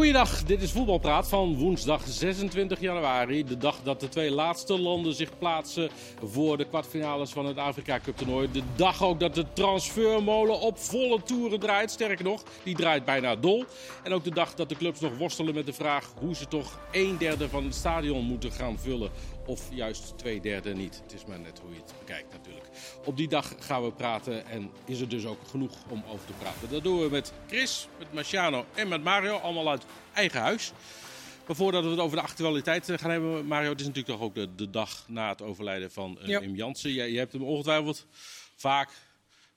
Goeiedag, dit is Voetbalpraat van woensdag 26 januari. De dag dat de twee laatste landen zich plaatsen voor de kwartfinales van het Afrika Cup toernooi. De dag ook dat de transfermolen op volle toeren draait. Sterker nog, die draait bijna dol. En ook de dag dat de clubs nog worstelen met de vraag hoe ze toch een derde van het stadion moeten gaan vullen. Of juist twee derde niet. Het is maar net hoe je het bekijkt. Op die dag gaan we praten en is er dus ook genoeg om over te praten. Dat doen we met Chris, met Marciano en met Mario, allemaal uit eigen huis. Maar voordat we het over de actualiteit eh, gaan hebben, Mario, het is natuurlijk toch ook de, de dag na het overlijden van uh, Ja. Wim Jansen. Je hebt hem ongetwijfeld vaak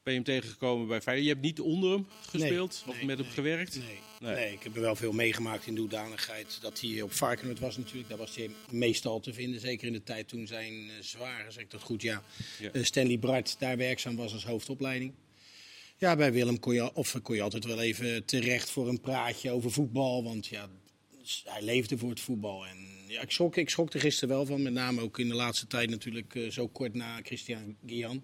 ben je hem tegengekomen bij Feyenoord. Je hebt niet onder hem gespeeld of nee, met hem gewerkt? Nee. Nee. Ik heb er wel veel meegemaakt in de hoedanigheid dat hij op Varkenoord was natuurlijk. Daar was hij meestal te vinden, zeker in de tijd toen zijn eh, zware, zeg ik dat goed, ja, Ja. eh, Stanley Bart daar werkzaam was als hoofdopleiding. Ja, bij Willem kon je, of kon je altijd wel even terecht voor een praatje over voetbal, want ja, hij leefde voor het voetbal. En ja, ik, schrok, ik schrok er gisteren wel van, met name ook in de laatste tijd natuurlijk eh, zo kort na Christian Guian.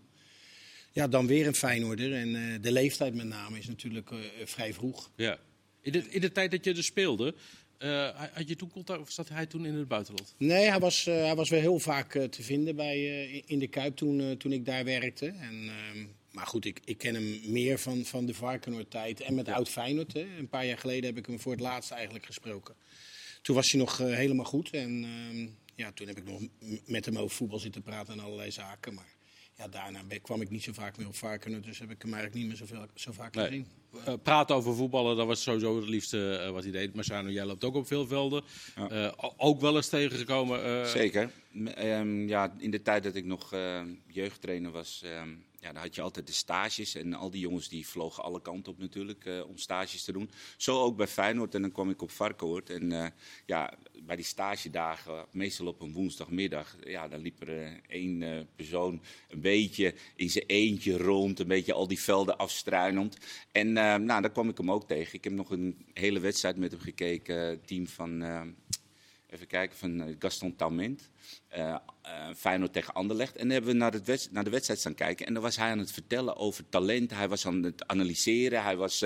Ja, dan weer een Feyenoorder. En eh, de leeftijd met name is natuurlijk eh, vrij vroeg. Ja. In de, in de tijd dat je er speelde, eh, had je toen contact of zat hij toen in het buitenland? Nee, hij was, eh, hij was weer heel vaak eh, te vinden bij, eh, in de Kuip toen, eh, toen ik daar werkte. En, ehm, maar goed, ik, ik ken hem meer van, van de Varkenoord-tijd en met oud Feyenoord. Hè. Een paar jaar geleden heb ik hem voor het laatst eigenlijk gesproken. Toen was hij nog eh, helemaal goed. En ehm, ja, toen heb ik nog met hem over voetbal zitten praten en allerlei zaken. Maar ja, daarna ben- kwam ik niet zo vaak meer op Varkenoord. Dus heb ik hem eigenlijk niet meer zoveel, zo vaak Nee. gezien. Eh, praten over voetballen, dat was sowieso het liefste eh, wat hij deed. Marciano, jij loopt ook op veel velden. Eh, ook wel eens tegengekomen. eh, Zeker. M- ehm, ja, in de tijd dat ik nog eh, jeugdtrainer was, ehm, ja, dan had je altijd de stages. En al die jongens die vlogen alle kanten op natuurlijk eh, om stages te doen. Zo ook bij Feyenoord. En dan kwam ik op Varkenoord. En eh, ja, bij die stagedagen, meestal op een woensdagmiddag, ja, dan liep er eh, één persoon een beetje in zijn eentje rond. Een beetje al die velden afstruinend. En nou, daar kwam ik hem ook tegen. Ik heb nog een hele wedstrijd met hem gekeken. Team van... Even kijken, van eh, Gaston Taument. eh eh, Feyenoord tegen Anderlecht. En dan hebben we naar, het wedst- naar de wedstrijd staan kijken. En dan was hij aan het vertellen over talent. Hij was aan het analyseren. Hij was,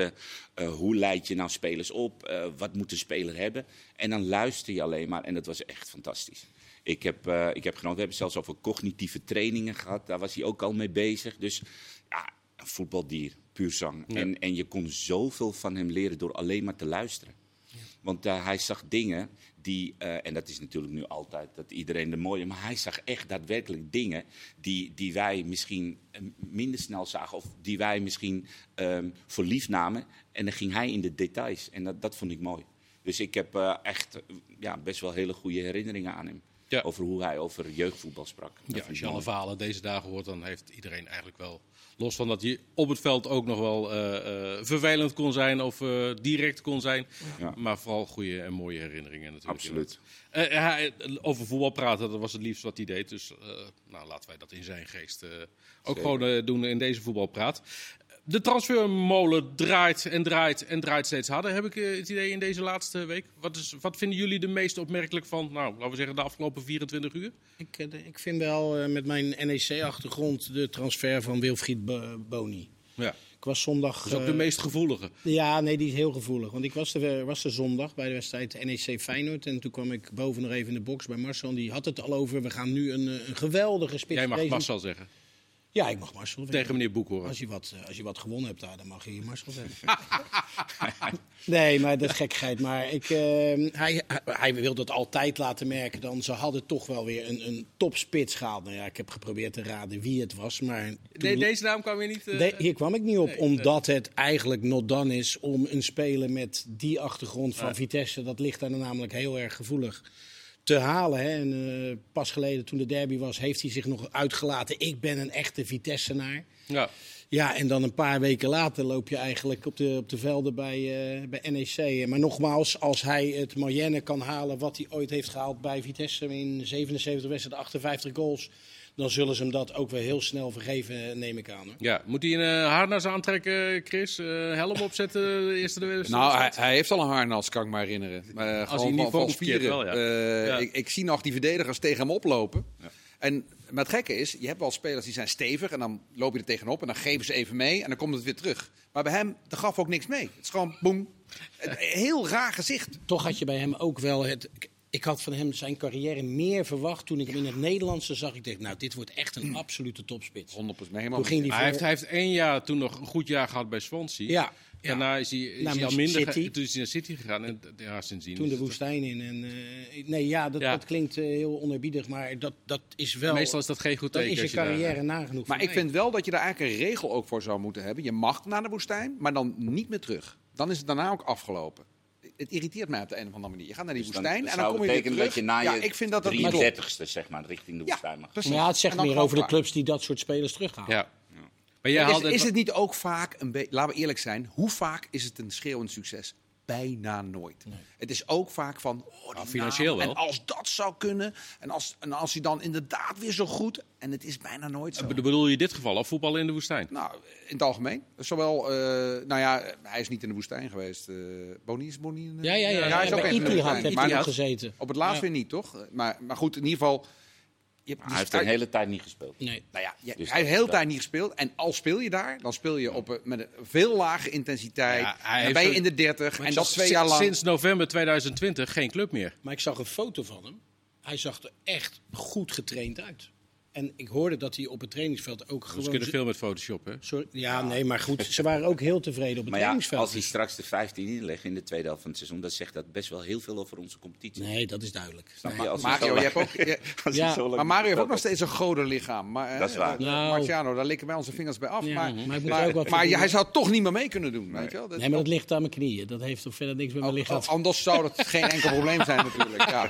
hoe leid je nou spelers op? Wat moet een speler hebben? En dan luister je alleen maar. En dat was echt fantastisch. Ik heb, ik heb genoten. We hebben zelfs over cognitieve trainingen gehad. Daar was hij ook al mee bezig. Dus ja, een voetbaldier, puur zang. Ja. En, en je kon zoveel van hem leren door alleen maar te luisteren. Want eh, hij zag dingen die, eh, en dat is natuurlijk nu altijd dat iedereen de mooie, maar hij zag echt daadwerkelijk dingen die, die wij misschien eh, minder snel zagen of die wij misschien ehm, voor lief namen. En dan ging hij in de details en dat, dat vond ik mooi. Dus ik heb echt ja, best wel hele goede herinneringen aan hem. Ja. Over hoe hij over jeugdvoetbal sprak. Ja, als je alle verhalen deze dagen hoort, dan heeft iedereen eigenlijk wel... Los van dat hij op het veld ook nog wel eh, eh, vervelend kon zijn of eh, direct kon zijn. Ja. Maar vooral goede en mooie herinneringen natuurlijk. Absoluut. Hij- over voetbal praten, dat was het liefst wat hij deed. Dus nou, laten wij dat in zijn geest ook Zeker. gewoon doen in deze voetbalpraat. De transfermolen draait en draait en draait steeds harder, heb ik eh, het idee in deze laatste week. Wat, is, wat vinden jullie de meest opmerkelijk van, nou, laten we zeggen, de afgelopen 24 uur? Ik, eh, ik vind wel eh, met mijn NEC-achtergrond de transfer van Wilfried Bo- Boni. Ja, Ik was zondag. dat is ook de meest gevoelige. Ja, nee, die is heel gevoelig. Want ik was er, was er zondag bij de wedstrijd NEC Feyenoord. En toen kwam ik boven nog even in de box bij Marcel. En die had het al over, we gaan nu een, een geweldige spits Jij mag Marcel zeggen. Ja, ik mag Marcel. Tegen meneer Boekhoorn. Als je, wat, eh, als je wat gewonnen hebt daar, dan mag je Marcel zeggen. nee, maar dat is gekkigheid. Maar ik, eh, hij, hij wil dat altijd laten merken. Dan, ze hadden toch wel weer een, een topspits gehaald. Nou ja, ik heb geprobeerd te raden wie het was. Maar toen- Nee, deze naam kwam weer niet. eh, hier kwam ik niet op, nee, omdat het eigenlijk not done is om een speler met die achtergrond van. Vitesse, dat ligt daar namelijk heel erg gevoelig, te halen. Hè. En eh, pas geleden, toen de derby was, heeft hij zich nog uitgelaten. Ik ben een echte Vitessenaar. ja. Ja, en dan een paar weken later loop je eigenlijk op de, op de velden bij, eh, bij NEC. Maar nogmaals, als hij het Mayenne kan halen wat hij ooit heeft gehaald bij Vitesse in 77 wedstrijden, 58 goals, dan zullen ze hem dat ook weer heel snel vergeven, neem ik aan. Hoor. ja. Moet hij een uh, harnas aantrekken, Chris? Eh, helm opzetten, de eerste de Nou, hij, wedstrijd? hij heeft al een harnas, kan ik me herinneren. Maar, eh, hij gewoon niet van, spieren. wel, ja. Eh, Ja. ik, ik zie nog die verdedigers tegen hem oplopen. En maar het gekke is, je hebt wel spelers die zijn stevig en dan loop je er tegenop en dan geven ze even mee en dan komt het weer terug. Maar bij hem, er gaf ook niks mee. Het is gewoon boem, Een heel raar gezicht. Toch had je bij hem ook wel het. Ik had van hem zijn carrière meer verwacht toen ik hem in het Nederlandse zag. Ik dacht, nou, dit wordt echt een absolute topspits. 100% helemaal. Toen ging Hij voor- heeft, hij heeft één jaar toen nog een goed jaar gehad bij Swansea. Ja, ja. Daarna is hij, is Naar hij al minder. City. Toen is hij naar City gegaan. En ja, sindsdien. toen de woestijn in. En, eh, nee, ja, dat, Ja. dat klinkt eh, heel onerbiedig, maar dat, dat is wel. Meestal is dat geen goed dat teken. is je daar- carrière nagenoeg. Maar ik vind wel dat je daar eigenlijk een regel ook voor zou moeten hebben. Je mag naar de woestijn, maar dan niet meer terug. Dan is het daarna ook afgelopen. Het irriteert mij op de een of andere manier. Je gaat naar die Dus dan, woestijn en dan kom je weer terug. dat je na ja, ik vind dat dat niet klopt. 33ste zeg maar, richting de Ja, woestijn mag. precies. Maar ja, het zegt meer over de clubs die dat soort spelers terughalen. Ja. Maar jij Is, het- is het niet ook vaak, een be- laten we eerlijk zijn, hoe vaak is het een schreeuwend succes? Bijna nooit. Het is ook vaak van, oh, die Nou, financieel naam, wel. En als dat zou kunnen, en als, en als hij dan inderdaad weer zo goed, en het is bijna nooit zo. Bedoel je in dit geval of voetballen in de woestijn? Nou, in het algemeen. Zowel, eh, nou ja, hij is niet in de woestijn geweest. eh Boni is Boni in de- Ja, ja, ja. hij ja, is ook in de woestijn. heeft Maar gezeten. Op het laatst Ja. weer niet, toch? Maar, maar goed, in ieder geval... Je hebt Hij die heeft een strijd- hele tijd niet gespeeld. Nee. Nou ja, je- Dus hij heeft de hele tijd niet gespeeld. En al speel je daar, dan speel je op, een- met een veel lage intensiteit. Ja, hij dan ben je in de 30 Maar en dat twee jaar lang. Sinds november 2020 geen club meer. Maar ik zag een foto van hem. Hij zag er echt goed getraind uit. En ik hoorde dat hij op het trainingsveld ook gewoon... we kunnen veel met Photoshop, hè? Sorry, ja, nee, maar goed. Ze waren ook heel tevreden op het Maar ja, trainingsveld. als hij straks de 15 inlegt in de tweede helft van het seizoen, dan zegt dat best wel heel veel over onze competitie. Nee, dat is duidelijk. Nee. Mario, je hebt ook, je- Ja, maar Mario heeft ook nog steeds een goden lichaam. Maar, Dat is waar. eh, Nou. Marciano, daar likken wij onze vingers bij af. Ja, maar maar hij zou toch niet meer mee kunnen doen. Weet je wel? Dat- Nee, maar dat ligt aan mijn knieën. Dat heeft toch verder niks met mijn lichaam. Al- Anders zou dat geen enkel probleem zijn natuurlijk. Ja.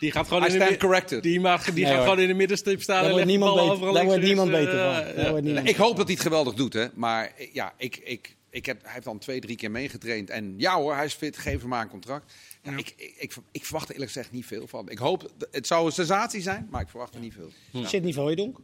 Die gaat gewoon in de stand mid- corrected. Die, mag, die Nee, gaat gewoon in de middenstip staan. Daar wordt niemand beter, daar wordt niemand beter eh, van. ja. Daar wordt niemand Ik hoop dat hij het geweldig doet, hè. Maar eh, ja, ik, ik, ik heb, hij heeft dan twee, drie keer meegetraind. En ja hoor, hij is fit, geef hem maar een contract. Ja, Ik, ik, ik, ik verwacht er eerlijk gezegd niet veel van. Ik hoop, het zou een sensatie zijn, maar ik verwacht er niet veel. Sidney van Hooijdonk.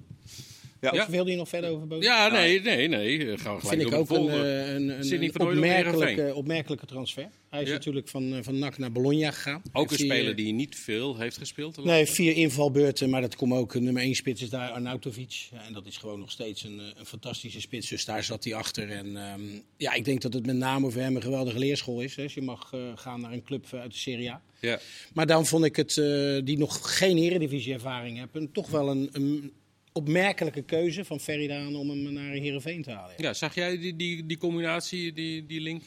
Ja. Of wilde je nog verder over? Ja, nee, nee, nee. eh, Gaan we gelijk vind ik ook een, eh, een, een, een opmerkelijke, transfer. Hij is Ja. natuurlijk van, eh, van NAC naar Bologna gegaan. Ook een speler eh, die niet veel heeft gespeeld. Nee, vier invalbeurten, maar dat komt ook. Nummer één spits is daar Arnautovic. En dat is gewoon nog steeds een, een fantastische spits. Dus daar zat hij achter. En ehm, ja, ik denk dat het met name voor hem een geweldige leerschool is. Hè. Dus je mag gaan naar een club uit de Serie A. Ja. Maar dan vond ik het, eh, die nog geen eredivisie-ervaring hebben, toch wel een, een opmerkelijke keuze van Ferry om hem naar Heerenveen te halen. Ja. ja, zag jij die, die, die combinatie, die, die link?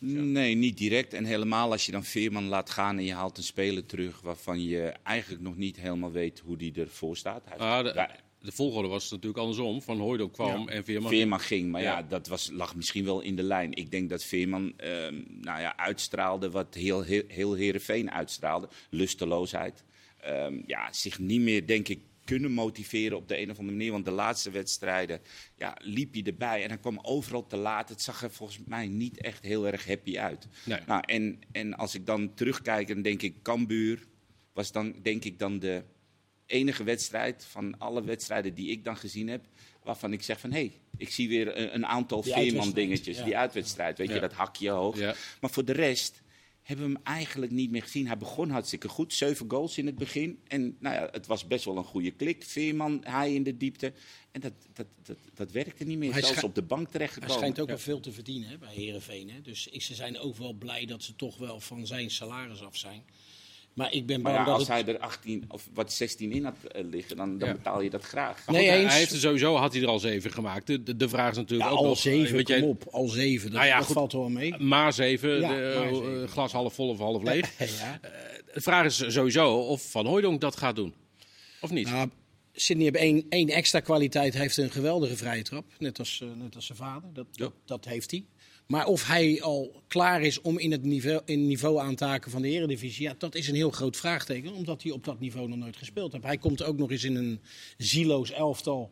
Nee, niet direct. En helemaal als je dan Veerman laat gaan en je haalt een speler terug waarvan je eigenlijk nog niet helemaal weet hoe die ervoor staat. Hij Ah, de, Ja, de volgorde was natuurlijk andersom. Van Hooijdonk kwam en Veerman. Veerman ging, maar ja, Ja. dat was, lag misschien wel in de lijn. Ik denk dat Veerman ehm, nou ja, uitstraalde wat heel, heel, heel Heerenveen uitstraalde. Lusteloosheid. Ehm, ja, zich niet meer, denk ik, kunnen motiveren op de een of andere manier. Want de laatste wedstrijden ja, liep hij erbij en hij kwam overal te laat. Het zag er volgens mij niet echt heel erg happy uit. Nee. Nou, en, en als ik dan terugkijk, dan denk ik, Cambuur was dan, denk ik, dan de enige wedstrijd van alle wedstrijden die ik dan gezien heb, waarvan ik zeg van hé, hey, ik zie weer een, een aantal Veerman dingetjes, ja. die uitwedstrijd, weet Ja. je, dat hakje hoog. Ja. Maar voor de rest hebben we hem eigenlijk niet meer gezien. Hij begon hartstikke goed, zeven goals in het begin. En nou ja, het was best wel een goede klik. Veerman, hij in de diepte. En dat, dat, dat, dat werkte niet meer. Hij Zelfs op de bank Hij terechtgekomen. schijnt ook Ja. wel veel te verdienen hè, bij Heerenveen. Hè. Dus ik- ze zijn ook wel blij dat ze toch wel van zijn salaris af zijn. Maar ik ben Maar bang ja, dat als het... hij er 18 of wat 16 in had eh, liggen, dan, dan Ja. betaal je dat graag. Nee, goed, eens. hij heeft er sowieso had hij er al zeven gemaakt. De, de, de vraag is Ja, natuurlijk ook al nog, zeven, weet kom jij- op. Al zeven, dat, Nou ja, dat goed. valt wel mee. Maar zeven, Ja, de, maar eh, zeven. glas half vol of half leeg. ja. De vraag is sowieso of Van Hooijdonk dat gaat doen. Of niet? Nou, Sidney heeft één, één extra kwaliteit. Hij heeft een geweldige vrije trap. Net als, eh, net als zijn vader. Dat, Ja. dat, dat heeft hij. Maar of hij al klaar is om in het niveau, in niveau aan te haken van de Eredivisie, ja, dat is een heel groot vraagteken. Omdat hij op dat niveau nog nooit gespeeld heeft. Hij komt ook nog eens in een zieloos elftal.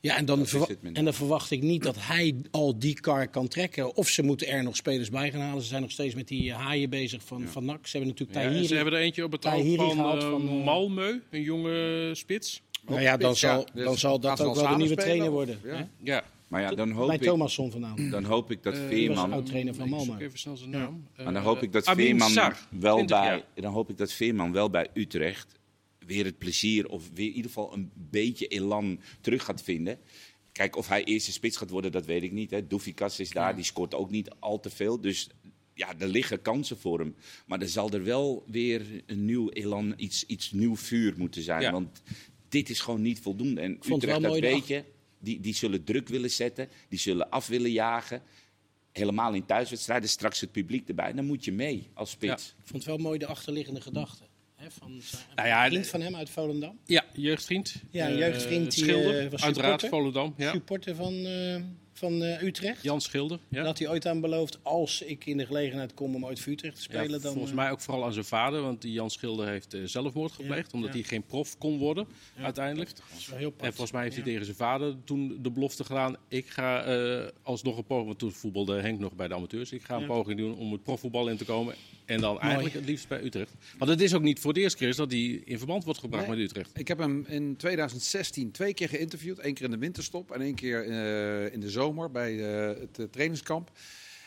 Ja, en dan, en dan verwacht ik niet dat hij al die kar kan trekken. Of ze moeten er nog spelers bij gaan halen. Ze zijn nog steeds met die eh, haaien bezig van, van NAC. Ze hebben natuurlijk Ja, en Tahiri. ze hebben er eentje op het oog van, eh, van, eh, Malmö, een jonge spits. Nou ja, dan Spits, ja. zal, Dus dan zal dat ook wel de nieuwe trainer worden. Ja. Maar ja, dan hoop Bij ik, Thomasson vandaan. dan hoop ik dat was Veerman... oud-trainer van Malmö. even snel zijn naam. Maar dan Eh, hoop ik dat Amin Veerman Sar, wel 20 bij, jaar. dan hoop ik dat Veerman wel bij Utrecht weer het plezier of weer in ieder geval een beetje elan terug gaat vinden. Kijk, of hij eerste spits gaat worden, dat weet ik niet. Hè. Doefikas is daar, die scoort ook niet al te veel. Dus ja, er liggen kansen voor hem. Maar er zal er wel weer een nieuw elan, iets, iets nieuw vuur moeten zijn. Ja. Want dit is gewoon niet voldoende. En vond het Utrecht, wel dat mooi weet je, die, die zullen druk willen zetten. Die zullen af willen jagen. Helemaal in thuiswedstrijden, straks het publiek erbij. Dan moet je mee als spits. Ik vond het wel mooi de achterliggende gedachte. Hè, van zijn- Nou ja, een vriend van hem uit Volendam. Ja, jeugdvriend. Ja, een Eh, jeugdvriend die, Schilder, eh, was uiteraard, supporter. Volendam. Ja. Supporter van, eh, van eh, Utrecht. Jan Schilder. Ja. Had hij ooit aan beloofd, als ik in de gelegenheid kom om ooit voor Utrecht te Ja, spelen, dan... volgens eh, mij ook vooral aan zijn vader, want die Jan Schilder heeft eh, zelfmoord gepleegd, omdat hij geen prof kon worden uiteindelijk. dat is wel heel En volgens mij heeft hij tegen zijn vader toen de belofte gedaan: ik ga eh, alsnog een poging, want toen voetbalde Henk nog bij de amateurs, ik ga een poging doen om het profvoetbal in te komen. En dan eigenlijk het liefst bij Utrecht. Want het is ook niet voor het eerst, Chris, dat hij in verband wordt gebracht Nee. met Utrecht. Ik heb hem in 2016 twee keer geïnterviewd. Eén keer in de winterstop en één keer eh, in de zomer bij eh, het eh, trainingskamp.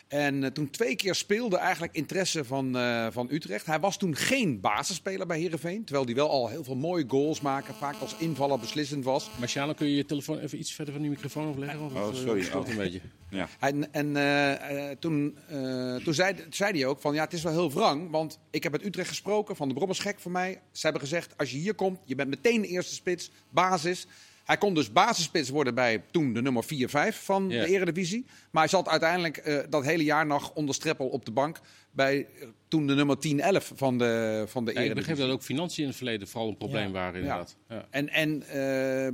En eh, toen twee keer speelde eigenlijk interesse van, eh, van Utrecht. Hij was toen geen basisspeler bij Heerenveen. Terwijl hij wel al heel veel mooie goals maakte. Vaak als invaller beslissend was. Marciano, kun je je telefoon even iets verder van die microfoon afleggen? Want Oh, het, eh, sorry. stoort Oh. een beetje. Ja. En, en eh, eh, toen, eh, toen zei, zei hij ook van ja, het is wel heel wrang. Want ik heb met Utrecht gesproken, Van de Brom is gek voor mij. Ze hebben gezegd, als je hier komt, je bent meteen de eerste spits, basis. Hij kon dus basisspits worden bij toen de nummer 4-5 van Ja. de Eredivisie. Maar hij zat uiteindelijk eh, dat hele jaar nog onder Streppel op de bank. Bij eh, toen de nummer 10-11 van de, van de Ja, ik Eredivisie. begreep dat ook financiën in het verleden vooral een probleem Ja. waren, inderdaad. Ja. En, en eh,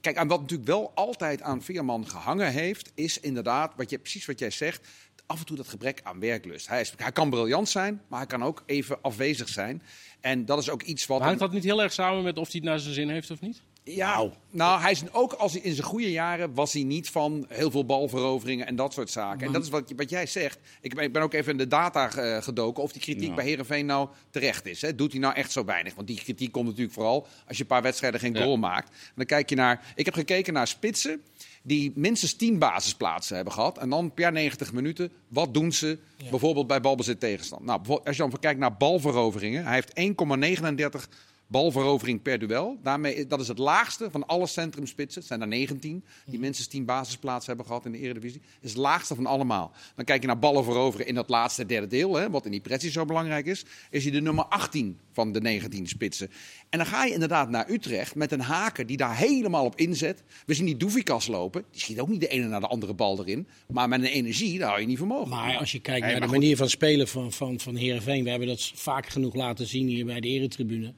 kijk, aan wat natuurlijk wel altijd aan Veerman gehangen heeft, is inderdaad, wat je, precies wat jij zegt, af en toe dat gebrek aan werklust. Hij, is, hij kan briljant zijn, maar hij kan ook even afwezig zijn. En dat is ook iets wat... Maar hangt dat niet heel erg samen met of hij het naar zijn zin heeft of niet? Ja, nou, hij is ook als hij in zijn goede jaren was hij niet van heel veel balveroveringen en dat soort zaken. En dat is wat, wat jij zegt. Ik ben, ik ben ook even in de data eh, gedoken of die kritiek Ja. bij Herenveen nou terecht is. Hè. Doet hij nou echt zo weinig? Want die kritiek komt natuurlijk vooral als je een paar wedstrijden geen Ja. goal maakt. En dan kijk je naar. Ik heb gekeken naar spitsen die minstens 10 basisplaatsen hebben gehad. En dan per 90 minuten, wat doen ze bijvoorbeeld bij balbezit tegenstand? Nou, als je dan kijkt naar balveroveringen. Hij heeft 1,39 balverovering per duel. Daarmee, dat is het laagste van alle centrumspitsen. Het zijn er 19 die minstens 10 basisplaatsen hebben gehad in de Eredivisie. Het is het laagste van allemaal. Dan kijk je naar ballen veroveren in dat laatste derde deel, hè, wat in die pressie zo belangrijk is. Is hij de nummer 18 van de 19 spitsen. En dan ga je inderdaad naar Utrecht met een haker die daar helemaal op inzet. We zien die Doevikas lopen. Die schiet ook niet de ene naar de andere bal erin. Maar met een energie, daar hou je niet voor mogelijk. Maar als je kijkt Nee, naar de goed. manier van spelen van, van, van Heerenveen, we hebben dat vaak genoeg laten zien hier bij de eretribune.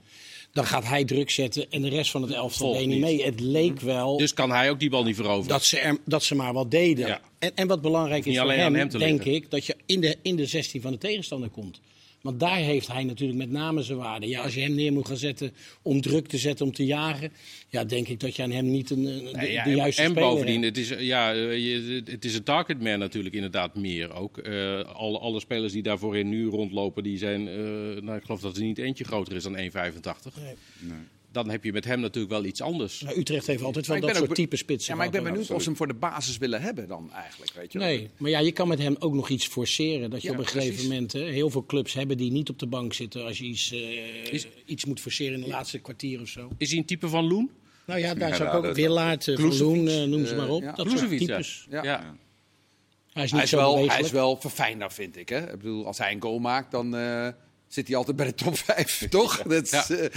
Dan gaat hij druk zetten en de rest van het elftal deed niet mee. Het leek wel Dus kan hij ook die bal niet veroveren? dat, ze er, dat ze maar wat deden. Ja. En, en wat belangrijk is voor hem, denk liggen. ik, dat je in de, in de 16 van de tegenstander komt. Want daar heeft hij natuurlijk met name zijn waarde. Ja, als je hem neer moet gaan zetten om druk te zetten, om te jagen. Ja, denk ik dat je aan hem niet een, een- de, Nee, ja, de en- juiste en speler bovendien, hebt. het is, ja, eh, je- het is een targetman natuurlijk inderdaad meer ook. Eh, alle, alle spelers die daar voorin nu rondlopen, die zijn, eh, nou, ik geloof dat er niet eentje groter is dan 1,85. Nee. Dan heb je met hem natuurlijk wel iets anders. Maar Utrecht heeft altijd wel dat soort ook- type spitsen. Ja, maar ik ben benieuwd of ze hem voor de basis willen hebben dan eigenlijk. Weet je wel. Nee, maar ja, je kan met hem ook nog iets forceren. Dat je Ja, op een gegeven moment... Hè, heel veel clubs hebben die niet op de bank zitten... als je iets, eh, Is- iets moet forceren in de laatste kwartier of zo. Is hij een type van Loen? Nou ja, daar Ja, zou ik ook Willaert, uh, Van Loen, eh, noem ze eh, maar op. ja. Dat soort types. Ja. Ja. Hij is niet Hij is, zo wel, hij is wel verfijnder, vind ik. Hè? Ik bedoel, als hij een goal maakt, dan eh, zit hij altijd bij de top 5, toch? Dat is, Ja.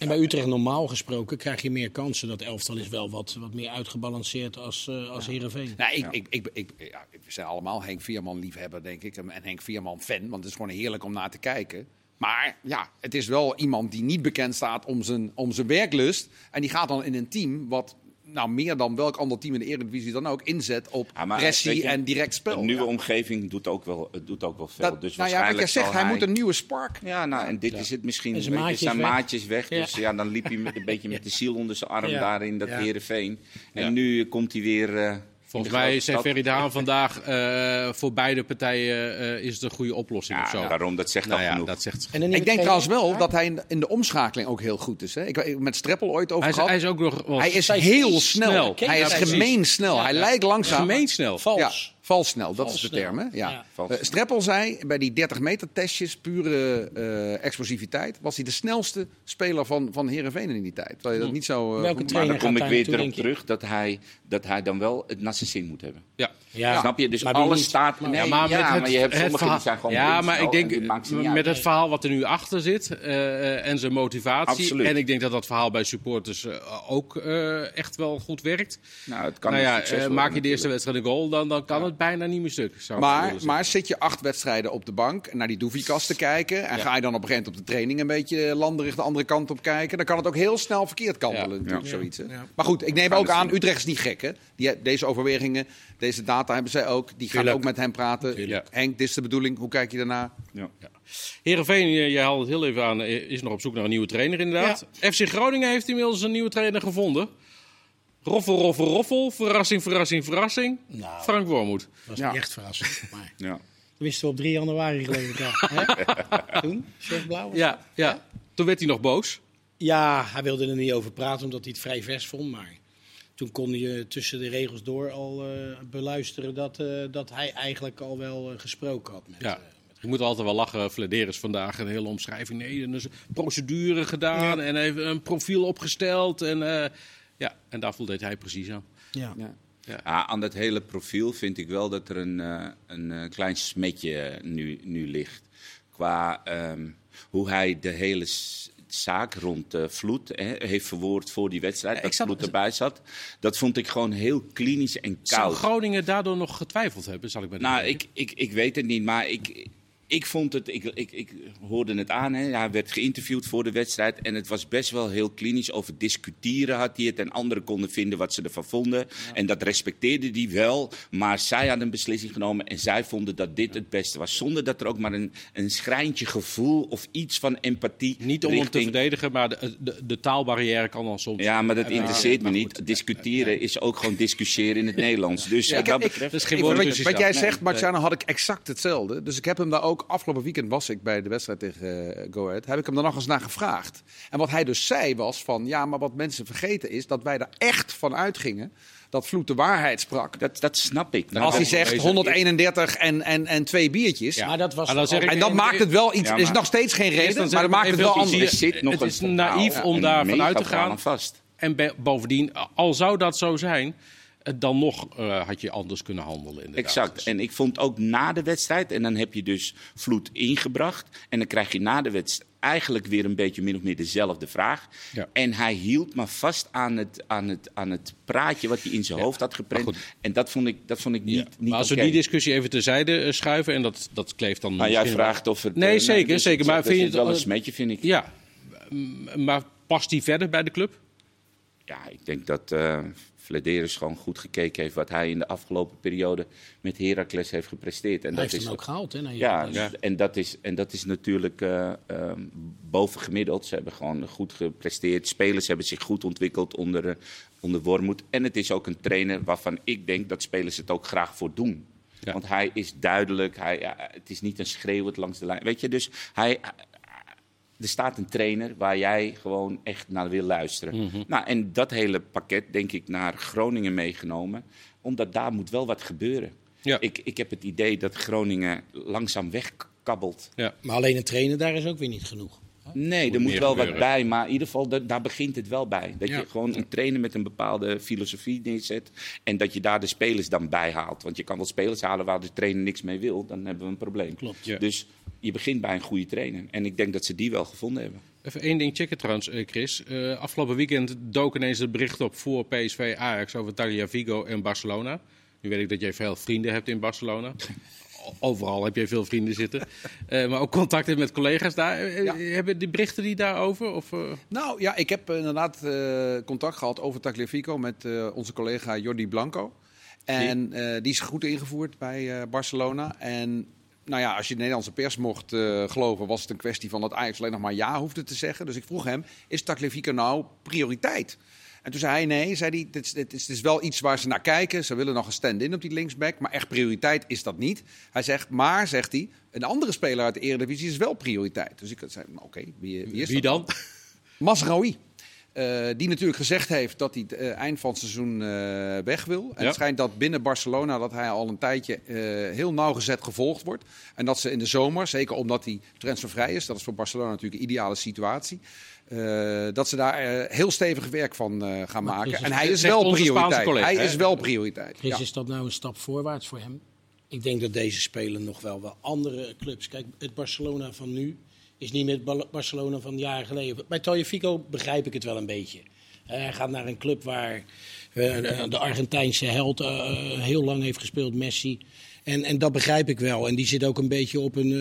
En bij Utrecht normaal gesproken krijg je meer kansen. Dat elftal is wel wat, wat meer uitgebalanceerd als, eh als Heerenveen. nou, ik, ik, ik, ik, ja, we zijn allemaal Henk Vierman liefhebber, denk ik. En en Henk Vierman fan, want het is gewoon heerlijk om naar te kijken. Maar ja, het is wel iemand die niet bekend staat om zijn, om zijn werklust. En die gaat dan in een team wat nou, meer dan welk ander team in de Eredivisie dan ook inzet op Ja, maar, pressie je, en direct spel. Een nieuwe Ja. omgeving doet ook wel, het doet ook wel veel. Dat, dus nou ja, waarschijnlijk zegt, zal hij moet een nieuwe spark. Ja, nou, en dit is het misschien. En zijn weet je, maatjes zijn weg. maatjes weg. Ja. Dus ja, dan liep hij met een beetje met de ziel onder zijn arm Ja. daar in dat Ja. Heerenveen. En Ja. nu komt hij weer. eh, Volgens mij zei. Ferry Daan vandaag, eh, voor beide partijen eh, is het een goede oplossing Ja, of zo. daarom, dat zegt nou al ja, genoeg. dat zegt... En Ik denk trouwens wel dat hij in de, in de omschakeling ook heel goed is. Hè? Ik heb met Streppel ooit over Hij is, gehad. hij is ook nog wel Hij is is heel snel. snel. Hij is gemeen snel. Hij lijkt langzaam. gemeen snel. Vals. Ja, Vals snel, dat is de term. Hè? Ja. Eh, Streppel zei bij die 30 meter testjes, pure eh, explosiviteit, was hij de snelste speler van, van Heerenveen in die tijd. Terwijl je dat niet zo... eh, Welke vond. Maar dan kom ik weer erop terug dat hij, dat hij dan wel het naar zijn zin moet hebben. Ja. Ja. Snap je? Dus Maar alles niet? staat... Maar- Nee, Ja, maar, met het, maar je hebt sommigen verhaal, die zijn gewoon Ja, maar ik denk met het verhaal wat er nu achter zit eh, en zijn motivatie. Absoluut. En ik denk dat dat verhaal bij supporters eh, ook eh, echt wel goed werkt. Nou, het kan nou ja, eh, maak je de eerste wedstrijd een goal, dan, dan kan het bijna niet meer stuk. zou Maar, maar zit je acht wedstrijden op de bank naar die doefiekast te kijken... en Ja. ga je dan op een gegeven moment op de training een beetje landerig de andere kant op kijken... dan kan het ook heel snel verkeerd kantelen, Ja. natuurlijk, Ja. zoiets. Hè? Ja. Maar goed, ik neem ook aan. Utrecht is niet gek, hè? Die, deze overwegingen, deze data hebben zij ook. Die gaan Tuurlijk. ook met hem praten. Tuurlijk. Henk, dit is de bedoeling. Hoe kijk je daarna? Ja. Heerenveen, je, je haalde het heel even aan, eh, is nog op zoek naar een nieuwe trainer inderdaad. FC Groningen heeft inmiddels een nieuwe trainer gevonden. Roffel, roffel, roffel. Verrassing, verrassing, verrassing. Nou. Frank Wormoed. Dat was Ja. niet echt verrassend. Maar Ja. dat wisten we op 3 januari geloof ik. Hè? Toen? Chef Blauw? Ja, ja. Toen werd hij nog boos. Ja, hij wilde er niet over praten omdat hij het vrij vers vond. Maar toen kon hij eh, tussen de regels door al eh, beluisteren dat, eh, dat hij eigenlijk al wel gesproken had. Met, Ja. Ik moet altijd wel lachen. Flederis vandaag een hele omschrijving. Nee, en een procedure gedaan Ja. en even een profiel opgesteld. En, eh, ja, en daar voldeed hij precies aan. ja. Ja. Ja, aan dat hele profiel vind ik wel dat er een, eh, een eh, klein smetje eh, nu, nu ligt. Qua ehm, hoe hij de hele zaak rond eh Vloed hè, heeft verwoord voor die wedstrijd. Ja, dat zat- Vloed erbij zat. Dat vond ik gewoon heel klinisch en Zou koud. Groningen daardoor nog getwijfeld hebben, zal ik bij Nou, ik, ik, ik weet het niet, maar ik, ik vond het. Ik, ik, ik hoorde het aan. Hè. Hij werd geïnterviewd voor de wedstrijd. En het was best wel heel klinisch. Over discussiëren had hij het. En anderen konden vinden wat ze ervan vonden. En dat respecteerde hij wel. Maar zij hadden een beslissing genomen. En zij vonden dat dit het beste was. Zonder dat er ook maar een, een schrijntje gevoel of iets van empathie. Niet om hem te verdedigen, maar de, de, de taalbarrière kan dan soms... Ja, maar dat Ja, interesseert maar me goed. niet. Discussiëren is ook gewoon discussiëren in het Nederlands. Dus Ja, ik- dat ik- betreft. Dat is geen woord wat, wat jij zegt, Marciano, had ik exact hetzelfde. Dus ik heb hem daar ook afgelopen weekend was ik bij de wedstrijd tegen eh, Go Ahead. Heb ik hem daar nog eens naar gevraagd. En wat hij dus zei was van ja, maar wat mensen vergeten is dat wij er echt van uitgingen dat Vloed de waarheid sprak. Dat, dat snap ik. Nou, Als hij zegt deze- 131 en, en, en twee biertjes. Ja. Maar dat was dan En dat maakt het wel iets. Ja, is nog steeds geen reden, dan maar dat maakt het wel Er anders. zit nog Het is naïef om een daarvan uit te gaan. vast. En be- bovendien, al zou dat zo zijn, dan nog eh, had je anders kunnen handelen. Inderdaad. Exact. En ik vond ook na de wedstrijd, en dan heb je dus Vloed ingebracht. En dan krijg je na de wedstrijd eigenlijk weer een beetje min of meer dezelfde vraag. Ja. En hij hield maar vast aan het, aan het, aan het praatje wat hij in zijn hoofd had geprent. En dat vond ik, dat vond ik niet, Ja. niet maar als we die discussie even terzijde eh, schuiven, en dat, dat kleeft dan. Maar jij vraagt of het... Nee, eh, zeker, dus zeker. Maar vind je het wel een smetje, vind ik. Ja, maar past die verder bij de club? Ja, ik denk dat eh Flederis gewoon goed gekeken heeft wat hij in de afgelopen periode met Heracles heeft gepresteerd. En Hij dat heeft is hem ook gehaald, hè? naar Ja. Ja. En, dat is, en dat is natuurlijk eh, ehm, bovengemiddeld. Ze hebben gewoon goed gepresteerd. Spelers hebben zich goed ontwikkeld onder, eh, onder Wormoed. En het is ook een trainer waarvan ik denk dat spelers het ook graag voor doen. Ja. Want hij is duidelijk. Hij, ja, het is niet een schreeuwend langs de lijn. Weet je, dus hij, er staat een trainer waar jij gewoon echt naar wil luisteren. Mhm. Nou, en dat hele pakket denk ik naar Groningen meegenomen. Omdat daar moet wel wat gebeuren. Ja. Ik, ik heb het idee dat Groningen langzaam wegkabbelt. Ja. Maar alleen een trainer daar is ook weer niet genoeg. Nee, Moet er moet wel gebeuren. wat bij, maar in ieder geval, da- daar begint het wel bij. Dat Ja. je gewoon een trainer met een bepaalde filosofie neerzet en dat je daar de spelers dan bij haalt. Want je kan wel spelers halen waar de trainer niks mee wil, dan hebben we een probleem. Klopt. Ja. Dus je begint bij een goede trainer. En ik denk dat ze die wel gevonden hebben. Even één ding checken trouwens, eh, Chris. Eh, afgelopen weekend dook ineens het bericht op voor PSV Ajax over Tagliafico en Barcelona. Nu weet ik dat jij veel vrienden hebt in Barcelona. Overal heb jij veel vrienden zitten. Eh, maar ook contacten met collega's daar. Eh, Ja. Hebben die berichten die daarover? Of, eh? Nou ja, ik heb inderdaad contact gehad over Tagliafico met onze collega Jordi Blanco. En die is goed ingevoerd bij Barcelona. En nou ja, als je de Nederlandse pers mocht geloven, was het een kwestie van dat Ajax alleen nog maar ja hoefde te zeggen. Dus ik vroeg hem, is Tagliafico nou prioriteit? En toen zei hij nee, zei hij, dit is, dit is, dit is wel iets waar ze naar kijken. Ze willen nog een stand-in op die linksback, maar echt prioriteit is dat niet. Hij zegt, maar, zegt hij, een andere speler uit de Eredivisie is wel prioriteit. Dus ik zei, nou, oké, wie, wie is Wie dat dan? Masraoui. Eh, die natuurlijk gezegd heeft dat hij het eh, eind van het seizoen eh, weg wil. En Ja. het schijnt dat binnen Barcelona dat hij al een tijdje eh, heel nauwgezet gevolgd wordt. En dat ze in de zomer, zeker omdat hij transfervrij is, dat is voor Barcelona natuurlijk een ideale situatie. eh, dat ze daar eh, heel stevig werk van eh, gaan maken. Chris, En hij is wel prioriteit. collega, Hij hè? is wel prioriteit. Chris, Ja. is dat nou een stap voorwaarts voor hem? Ik denk dat deze speler nog wel wel andere clubs. Kijk, het Barcelona van nu is niet meer het Barcelona van jaren geleden. Bij Tagliafico begrijp ik het wel een beetje. Eh, hij gaat naar een club waar eh, de Argentijnse held eh, heel lang heeft gespeeld, Messi. En, en dat begrijp ik wel. En die zit ook een beetje op een,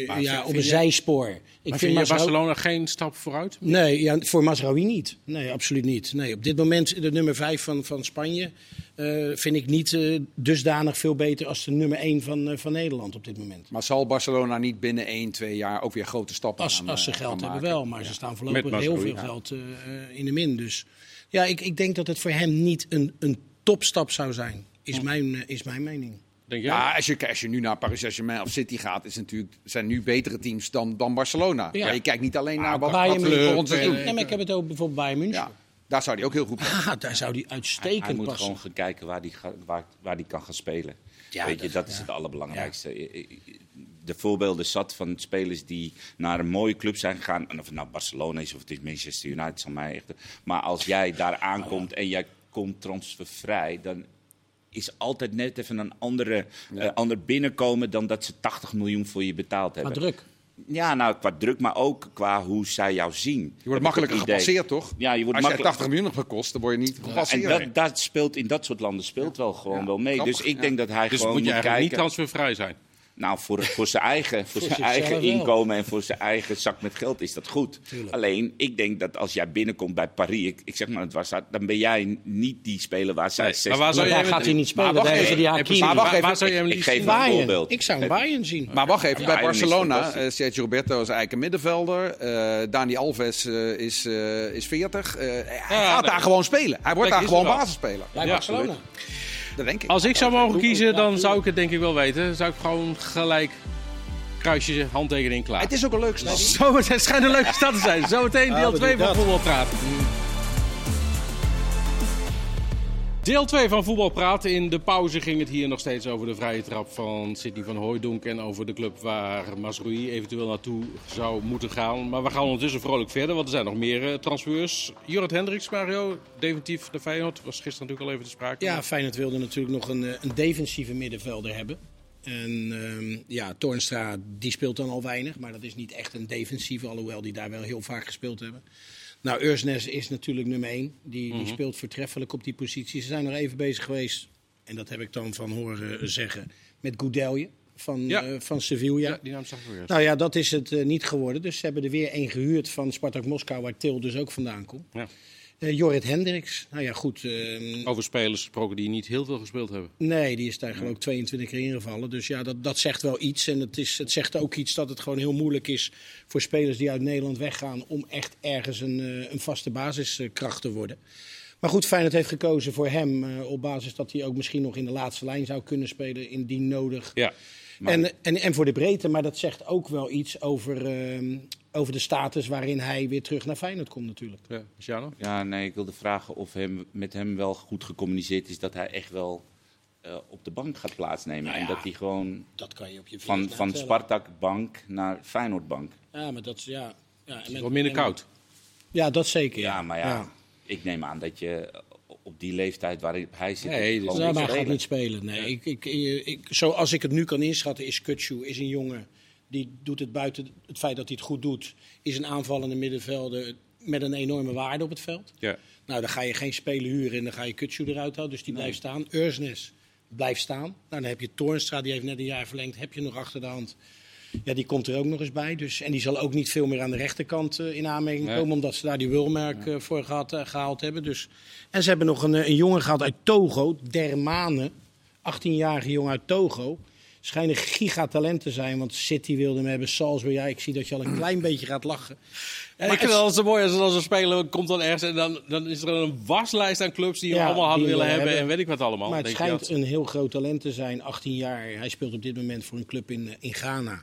eh, Maar ja, vind- op een je- zijspoor. Ik Maar vind Barcelona geen stap vooruit? Nee, ja, voor Mazraoui niet. Nee, absoluut niet. Nee, op dit moment de nummer 5 van, van Spanje eh, vind ik niet eh, dusdanig veel beter als de nummer 1 van, eh, van Nederland op dit moment. Maar zal Barcelona niet binnen 1, 2 jaar ook weer grote stappen Als, gaan, als ze geld hebben maken? wel, maar ze staan voorlopig heel veel ja. geld eh, eh, in de min. Dus ja, ik, ik denk dat het voor hem niet een, een topstap zou zijn, is mijn, is mijn mening. Ja, als je, als je nu naar Paris Saint-Germain of City gaat, is natuurlijk, zijn nu betere teams dan, dan Barcelona. Ja. Maar je kijkt niet alleen naar wat, Bayern wat we München. volgend seizoen Nee, maar ik heb het ook bijvoorbeeld bij München. Ja, daar zou hij ook heel goed passen. Ah, daar zou die Hij, uitstekend hij moet passen. gewoon gaan kijken waar hij waar, waar die kan gaan spelen. Ja, Weet je, dat- is het allerbelangrijkste. De voorbeelden zat van spelers die naar een mooie club zijn gegaan. En of het nou Barcelona is of het is Manchester United, zal mij echt. Maar als jij daar aankomt en jij komt transfervrij, dan is altijd net even een andere, eh, ander binnenkomen dan dat ze 80 miljoen voor je betaald Maar hebben. druk. Ja, nou, qua druk, maar ook qua hoe zij jou zien. Je wordt makkelijker gepasseerd, toch? Ja, je wordt Als je makkelijk- 80 miljoen hebt gekost, dan word je niet En gepasseerd. dat, dat speelt in dat soort landen speelt wel gewoon wel mee. Dus ik ja. denk dat hij dus gewoon moet je moet eigenlijk niet kijken. transfervrij zijn. Nou, voor, voor zijn eigen, voor zijn eigen wel. inkomen en voor zijn eigen zak met geld is dat goed. Tuurlijk. Alleen, ik denk dat als jij binnenkomt bij Paris, ik, ik zeg maar het was, dan ben jij niet die speler waar zij Nee, 60 maar waar zou Daar jij gaat hij niet spelen. Maar wacht die even, maar wacht waar, even, waar zou je hem ik geef een Bayern. voorbeeld. Ik zou een Bayern zien. Maar wacht even, Ja, bij Barcelona, eh, Sergio Roberto is eigenlijk een middenvelder. eh, Dani Alves eh, is, eh, is 40. Eh, hij gaat nee. daar gewoon spelen. Hij wordt daar gewoon er basisspeler. Bij Barcelona. Dat denk ik. Als ik zou mogen kiezen, dan zou ik het denk ik wel weten. Zou ik gewoon gelijk kruisje, handtekening klaar. Het is ook een leuk stad. Zo, het schijnt een leuke stad te zijn. Zometeen deel wat 2 doe van? Voetbalpraat. Deel 2 van Voetbalpraat. In de pauze ging het hier nog steeds over de vrije trap van Sidney van Hooijdonk. En over de club waar Masrui eventueel naartoe zou moeten gaan. Maar we gaan ondertussen vrolijk verder, want er zijn nog meer eh, transfers. Jorrit Hendricks, Mario, definitief de Feyenoord. Was gisteren natuurlijk al even te sprake. Ja, Feyenoord wilde natuurlijk nog een, eh, een defensieve middenvelder hebben. En ehm, ja, Toornstra die speelt dan al weinig, maar dat is niet echt een defensieve, alhoewel die daar wel heel vaak gespeeld hebben. Nou, Ursnes is natuurlijk nummer 1. Die, Mhm. die speelt voortreffelijk op die positie. Ze zijn nog even bezig geweest, en dat heb ik dan van horen zeggen, met Goudelje van, Ja. eh, van Sevilla. Ja, die naam zag ik weer. Nou ja, dat is het eh, niet geworden. Dus ze hebben er weer één gehuurd van Spartak Moskou, waar Til dus ook vandaan komt. Ja. Eh, Jorrit Hendricks. Nou ja, goed. ehm, Over spelers gesproken die niet heel veel gespeeld hebben. Nee, die is daar geloof ik 22 keer ingevallen. Dus ja, dat, dat zegt wel iets. En het, is, het zegt ook iets dat het gewoon heel moeilijk is voor spelers die uit Nederland weggaan... om echt ergens een, eh, een vaste basiskracht te worden. Maar goed, Feyenoord heeft gekozen voor hem eh, op basis dat hij ook misschien nog in de laatste lijn zou kunnen spelen indien nodig. Ja. En, en, en voor de breedte, maar dat zegt ook wel iets over, ehm, over de status waarin hij weer terug naar Feyenoord komt natuurlijk. ja. Ja, nee, ik wilde vragen of hem, met hem wel goed gecommuniceerd is dat hij echt wel eh, op de bank gaat plaatsnemen. Nou En dat hij gewoon Dat kan je op je van, van natellen. Spartak bank naar Feyenoord bank. Ja, maar dat is ja. ja en met- Wat minder en- koud. Ja, dat zeker. Ja, maar ja, ik neem aan dat je op die leeftijd waarin hij zit... Nee, dus- maar hij gaat niet spelen. Nee, ik, ik, ik, ik- zoals ik het nu kan inschatten, is Kutsu is een jongen die doet het buiten het feit dat hij het goed doet, is een aanvallende middenvelder met een enorme waarde op het veld. Ja. Nou, dan ga je geen speler huren en dan ga je Kutsu eruit halen, dus die blijft staan. Ursnes blijft staan. Nou, dan heb je Toornstra, die heeft net een jaar verlengd, heb je nog achter de hand. Ja, die komt er ook nog eens bij. Dus, en die zal ook niet veel meer aan de rechterkant eh, in aanmerking Nee. komen, omdat ze daar die Wilmerk eh, voor gehad, eh, gehaald hebben. Dus, en ze hebben nog een, een jongen gehaald uit Togo, Dermane, 18-jarige jongen uit Togo. Schijnen gigatalent te zijn, want City wilde hem hebben, Salzburg. Ja, ik zie dat je al een klein beetje gaat lachen. Ja, Maar ik vind het- altijd zo mooi als, als een speler komt dan ergens en dan, dan is er een waslijst aan clubs die hem Ja, allemaal hadden willen hebben, hebben. en weet ik wat allemaal. Maar het Denk schijnt dat- een heel groot talent te zijn, 18 jaar. Hij speelt op dit moment voor een club in, eh, in Ghana.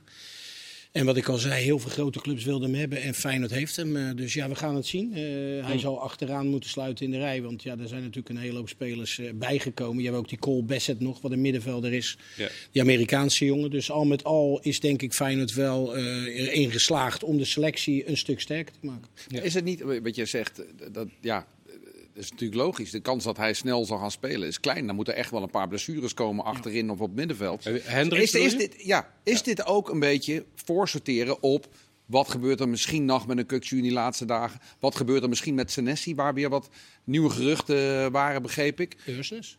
En wat ik al zei, heel veel grote clubs wilden hem hebben en Feyenoord heeft hem. Eh, dus ja, we gaan het zien. Eh, hij zal achteraan moeten sluiten in de rij. Want ja, er zijn natuurlijk een hele hoop spelers eh, bijgekomen. Je hebt ook die Cole Bassett nog, wat een middenvelder is. Ja. Die Amerikaanse jongen. Dus al met al is denk ik Feyenoord wel eh, erin geslaagd om de selectie een stuk sterker te maken. Is het niet, wat je zegt, dat, ja, dat is natuurlijk logisch. De kans dat hij snel zal gaan spelen is klein. Dan moeten echt wel een paar blessures komen achterin of op het middenveld. Eh, Hendricks is, is, dit, ja, is dit ook een beetje voorsorteren op wat gebeurt er misschien nog met een Kukju in die laatste dagen? Wat gebeurt er misschien met Senesi, waar weer wat nieuwe geruchten waren, begreep ik? Ursnes?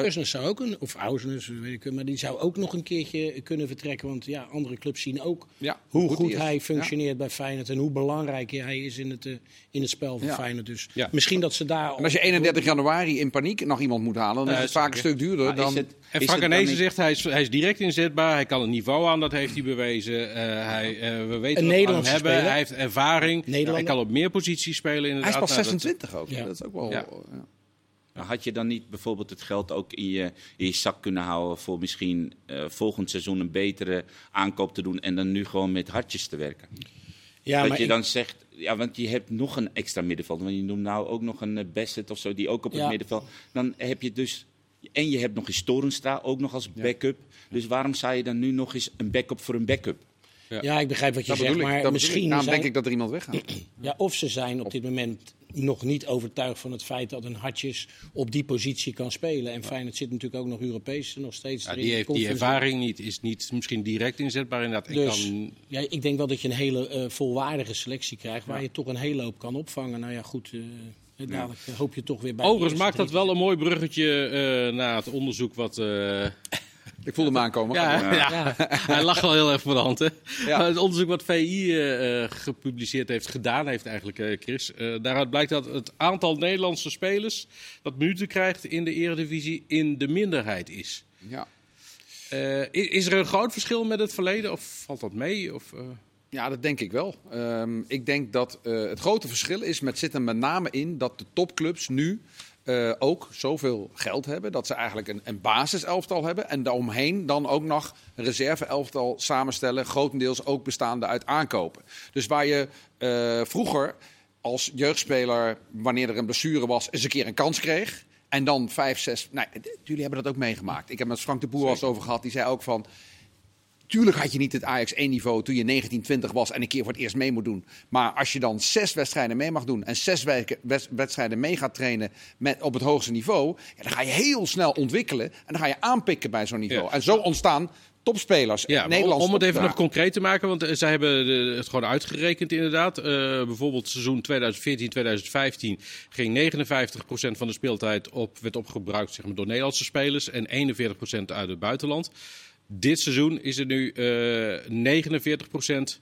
Ursnes zou ook een, of Ausnes, weet ik, maar die zou ook nog een keertje kunnen vertrekken. Want ja, andere clubs zien ook Ja, hoe goed, hij functioneert bij Feyenoord en hoe belangrijk hij is in het, eh, in het spel van Ja. Feyenoord. Dus Ja. misschien dat ze daar... En als je 31 januari in paniek nog iemand moet halen, dan is het vaak een stuk duurder Maar dan... is het, En is Frank niet- zegt hij is, hij is direct inzetbaar. Hij kan het niveau aan, dat heeft hij bewezen. Eh, hij, eh, we weten Een wat we hem hebben. speler. Hij heeft ervaring. Hij kan op meer posities spelen. Hij Inderdaad. is pas Nou, dat- 26 ook. Ja. Dat is ook wel... Had je dan niet bijvoorbeeld het geld ook in je, in je zak kunnen houden voor misschien eh, volgend seizoen een betere aankoop te doen en dan nu gewoon met hartjes te werken? ja, dat maar je ik- dan zegt, ja, want je hebt nog een extra middenveld. Want je noemt nou ook nog een eh, Bassett of zo, die ook op het Ja. middenveld. Dan heb je dus, en je hebt nog eens Torenstra, ook nog als backup. Dus waarom zou je dan nu nog eens een backup voor een backup? Ja, ik begrijp wat je Dat zegt, maar Dat misschien Daarom zijn, denk ik dat er iemand weggaat. ja, of ze zijn op dit moment nog niet overtuigd van het feit dat een Hartjes op die positie kan spelen. En Feyenoord zit natuurlijk ook nog Europees nog steeds Ja, erin. die heeft die ervaring niet. Is niet misschien direct inzetbaar inderdaad. Ik Dus kan, ja, ik denk wel dat je een hele eh, volwaardige selectie krijgt, waar je toch een hele hoop kan opvangen. Nou ja, goed, eh, dadelijk eh, hoop je toch weer bij. Overigens maakt dat wel een mooi bruggetje eh naar het onderzoek wat... Ik voelde hem aankomen. Ja, ja. hij lacht wel heel erg voor de hand. Hè? Ja. Maar het onderzoek wat VI eh, eh, gepubliceerd heeft, gedaan heeft eigenlijk, eh, Chris. daaruit blijkt dat het aantal Nederlandse spelers dat minuten krijgt in de Eredivisie in de minderheid is. Ja. Is er een groot verschil met het verleden of valt dat mee? Of? Ja, dat denk ik wel. Ehm, ik denk dat het grote verschil is met zit er met name in dat de topclubs nu eh, ook zoveel geld hebben dat ze eigenlijk een, een basiselftal hebben en daaromheen dan ook nog een reserve-elftal samenstellen, grotendeels ook bestaande uit aankopen. Dus waar je eh, vroeger als jeugdspeler, wanneer er een blessure was, eens een keer een kans kreeg. En dan vijf, zes. Nee, jullie hebben dat ook meegemaakt. Ik heb met Frank de Boer al eens over gehad. Die zei ook van. Tuurlijk had je niet het Ajax 1-niveau toen je 19, 20 was en een keer voor het eerst mee moet doen. Maar als je dan zes wedstrijden mee mag doen en zes wedstrijden mee gaat trainen met, op het hoogste niveau, ja, dan ga je heel snel ontwikkelen en dan ga je aanpikken bij zo'n niveau. Ja. En zo ontstaan topspelers. Ja, om, Nederlands om het even nog concreet te maken, want eh, zij hebben het gewoon uitgerekend inderdaad. Eh, bijvoorbeeld seizoen 2014-2015 ging 59% van de speeltijd op, werd opgebruikt zeg maar, door Nederlandse spelers en 41% uit het buitenland. Dit seizoen is er nu eh 49%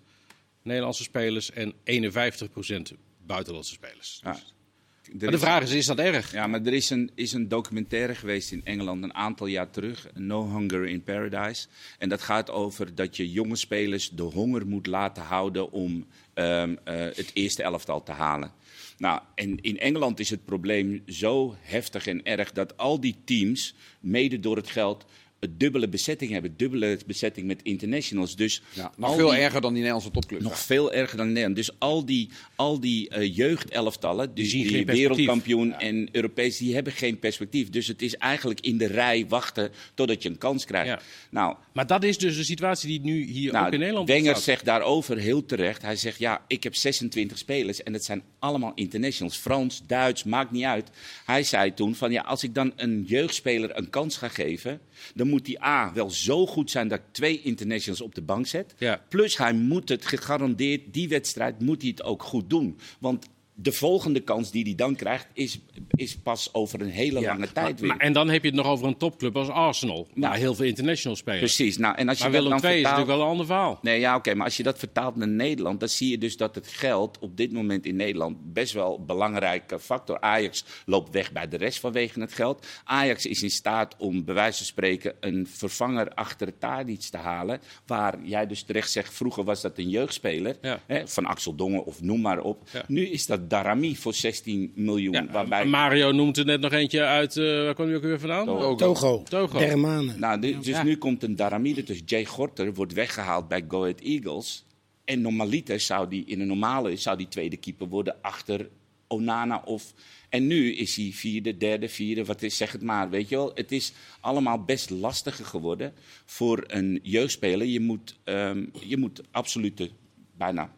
Nederlandse spelers en 51% buitenlandse spelers. Ja. Dus- Maar de vraag is, is dat erg? Ja, maar er is een, is een documentaire geweest in Engeland een aantal jaar terug. No Hunger in Paradise. En dat gaat over dat je jonge spelers de honger moet laten houden om ehm, eh, het eerste elftal te halen. Nou, en in Engeland is het probleem zo heftig en erg dat al die teams, mede door het geld, dubbele bezetting hebben. Dubbele bezetting met internationals. Dus Ja, nog veel die- erger dan die Nederlandse topclubs. nog veel erger dan Nederland. Dus al die, al die eh, jeugdelftallen, dus die, wereldkampioen en Europees, die hebben geen perspectief. Dus het is eigenlijk in de rij wachten totdat je een kans krijgt. Nou, Maar dat is dus de situatie die nu hier nou, ook in Nederland Wenger bestaat. zegt daarover heel terecht. Hij zegt, ja, ik heb 26 spelers en dat zijn allemaal internationals. Frans, Duits, maakt niet uit. Hij zei toen van, ja, als ik dan een jeugdspeler een kans ga geven... dan moet die A wel zo goed zijn dat ik twee internationals op de bank zet. Ja. Plus hij moet het gegarandeerd, die wedstrijd moet hij het ook goed doen. Want de volgende kans die hij dan krijgt, is, is pas over een hele Ja, lange tijd weer. maar- en dan heb je het nog over een topclub als Arsenal. Nou, heel veel international spelers. Precies. Nou, en als je Maar Willem II is natuurlijk wel een ander verhaal. Nee, ja, oké. maar als je dat vertaalt naar Nederland, dan zie je dus dat het geld op dit moment in Nederland best wel een belangrijke factor. Ajax loopt weg bij de rest vanwege het geld. Ajax is in staat om, bij wijze van spreken, een vervanger achter Tadic te halen. Waar jij dus terecht zegt, vroeger was dat een jeugdspeler Ja. hè, van Axel Dongen of noem maar op. Ja. Nu is dat Darami voor 16 miljoen. Ja, waarbij, Mario noemt er net nog eentje uit. eh, waar kwam die ook weer vandaan? Togo. Togo, Togo. Dermane. nou, du- dus Ja. nu komt een Darami. Dus Jay Gorter wordt weggehaald bij Go Ahead Eagles. En normaliter zou die in een normale zou die tweede keeper worden achter Onana of. En nu is hij vierde, derde, vierde, wat is, zeg het maar. Weet je wel, het is allemaal best lastiger geworden voor een jeugdspeler. Je moet, ehm, je moet absolute bijna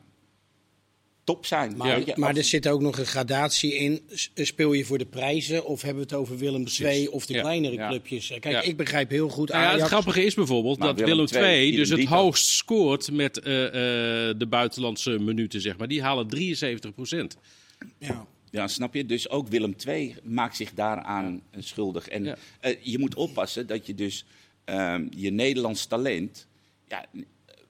top zijn. Maar, je, maar er zit ook nog een gradatie in. S- Speel je voor de prijzen of hebben we het over Willem II of de Ja. kleinere Ja. clubjes? Kijk, Ja. ik begrijp heel goed Nou ja, het Ajax. grappige is bijvoorbeeld Maar dat Willem Willem II, dus het hoogst scoort met eh, eh, de buitenlandse minuten, zeg maar. Die halen 73 procent. Ja. Ja, snap je? Dus ook Willem II maakt zich daaraan eh, schuldig. En Ja. eh, je moet oppassen dat je dus ehm, je Nederlands talent ja,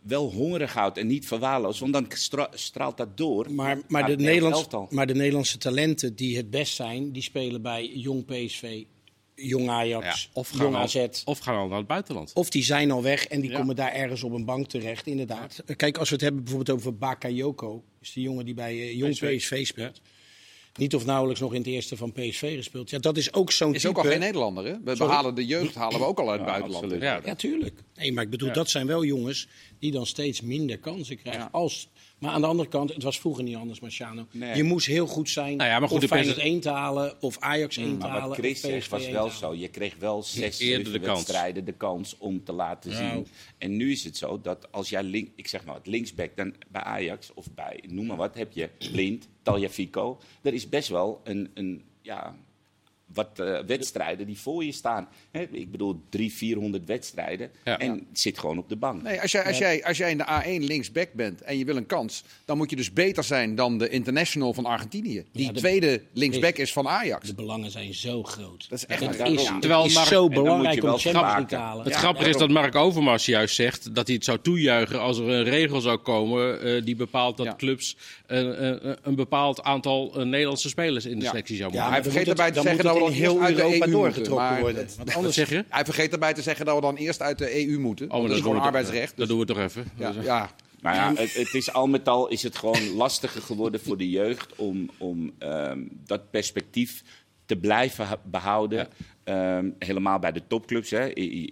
wel hongerig houdt en niet verwaarloost. Want dan stra- straalt dat door. Maar, maar, de Nederlands, maar de Nederlandse talenten die het best zijn, die spelen bij Jong PSV, Jong Ajax, Of Jong al, AZ. of gaan al naar het buitenland. Of die zijn al weg en die Ja. komen daar ergens op een bank terecht, inderdaad. Kijk, als we het hebben bijvoorbeeld over Bakayoko, is die jongen die bij eh, Jong PSV. PSV, speelt. Niet of nauwelijks nog in het eerste van PSV gespeeld. Ja, dat is ook zo'n Is type... ook al geen Nederlander, hè? We Sorry? halen de jeugd halen we ook al uit het Ja, buitenland. absoluut. Ja, Ja, tuurlijk. Nee, maar ik bedoel, dat zijn wel jongens die dan steeds minder kansen krijgen. Ja. Als, maar aan de andere kant, het was vroeger niet anders, Marciano. Nee. Je moest heel goed zijn Nou ja, maar goed, of de Feyenoord 1 te halen, of Ajax 1 te Maar halen, wat Chris zegt was 1 wel te zo. Je kreeg wel zes, de kans. wedstrijden de kans om te laten Nou. zien. En nu is het zo dat als jij link, ik zeg maar wat linksback dan bij Ajax of bij noem maar wat heb je Blind, Taljafico. Er is best wel een, een ja, wat eh, wedstrijden die voor je staan. Hè, ik bedoel, drie, 400 wedstrijden. Ja. En zit gewoon op de bank. Nee, als jij, als, jij, als jij in de A1 linksback bent en je wil een kans, dan moet je dus beter zijn dan de international van Argentinië. Die Ja, de- tweede linksback is van Ajax. De belangen zijn zo groot. Dat is echt Het maar is, Terwijl is Mark- zo belangrijk om Champions te halen. Het Ja, grappige is dat Mark Overmars juist zegt dat hij het zou toejuichen als er een regel zou komen eh, die bepaalt dat Ja. clubs een bepaald aantal eh, Nederlandse spelers in de Ja. selectie zou Ja, moeten. maar Hij vergeet erbij te zeggen dat in heel uit de Europa EU doorgetrokken moeten, worden. Wat Anders zeg je? Hij vergeet erbij te zeggen dat we dan eerst uit de EU moeten. Oh, dat is doen gewoon we toch- arbeidsrecht. Dat doen we toch even. Ja, Dus, ja. Het, het is al met al is het gewoon lastiger geworden voor de jeugd om, om ehm, dat perspectief te blijven behouden. Ehm, helemaal bij de topclubs. Hè.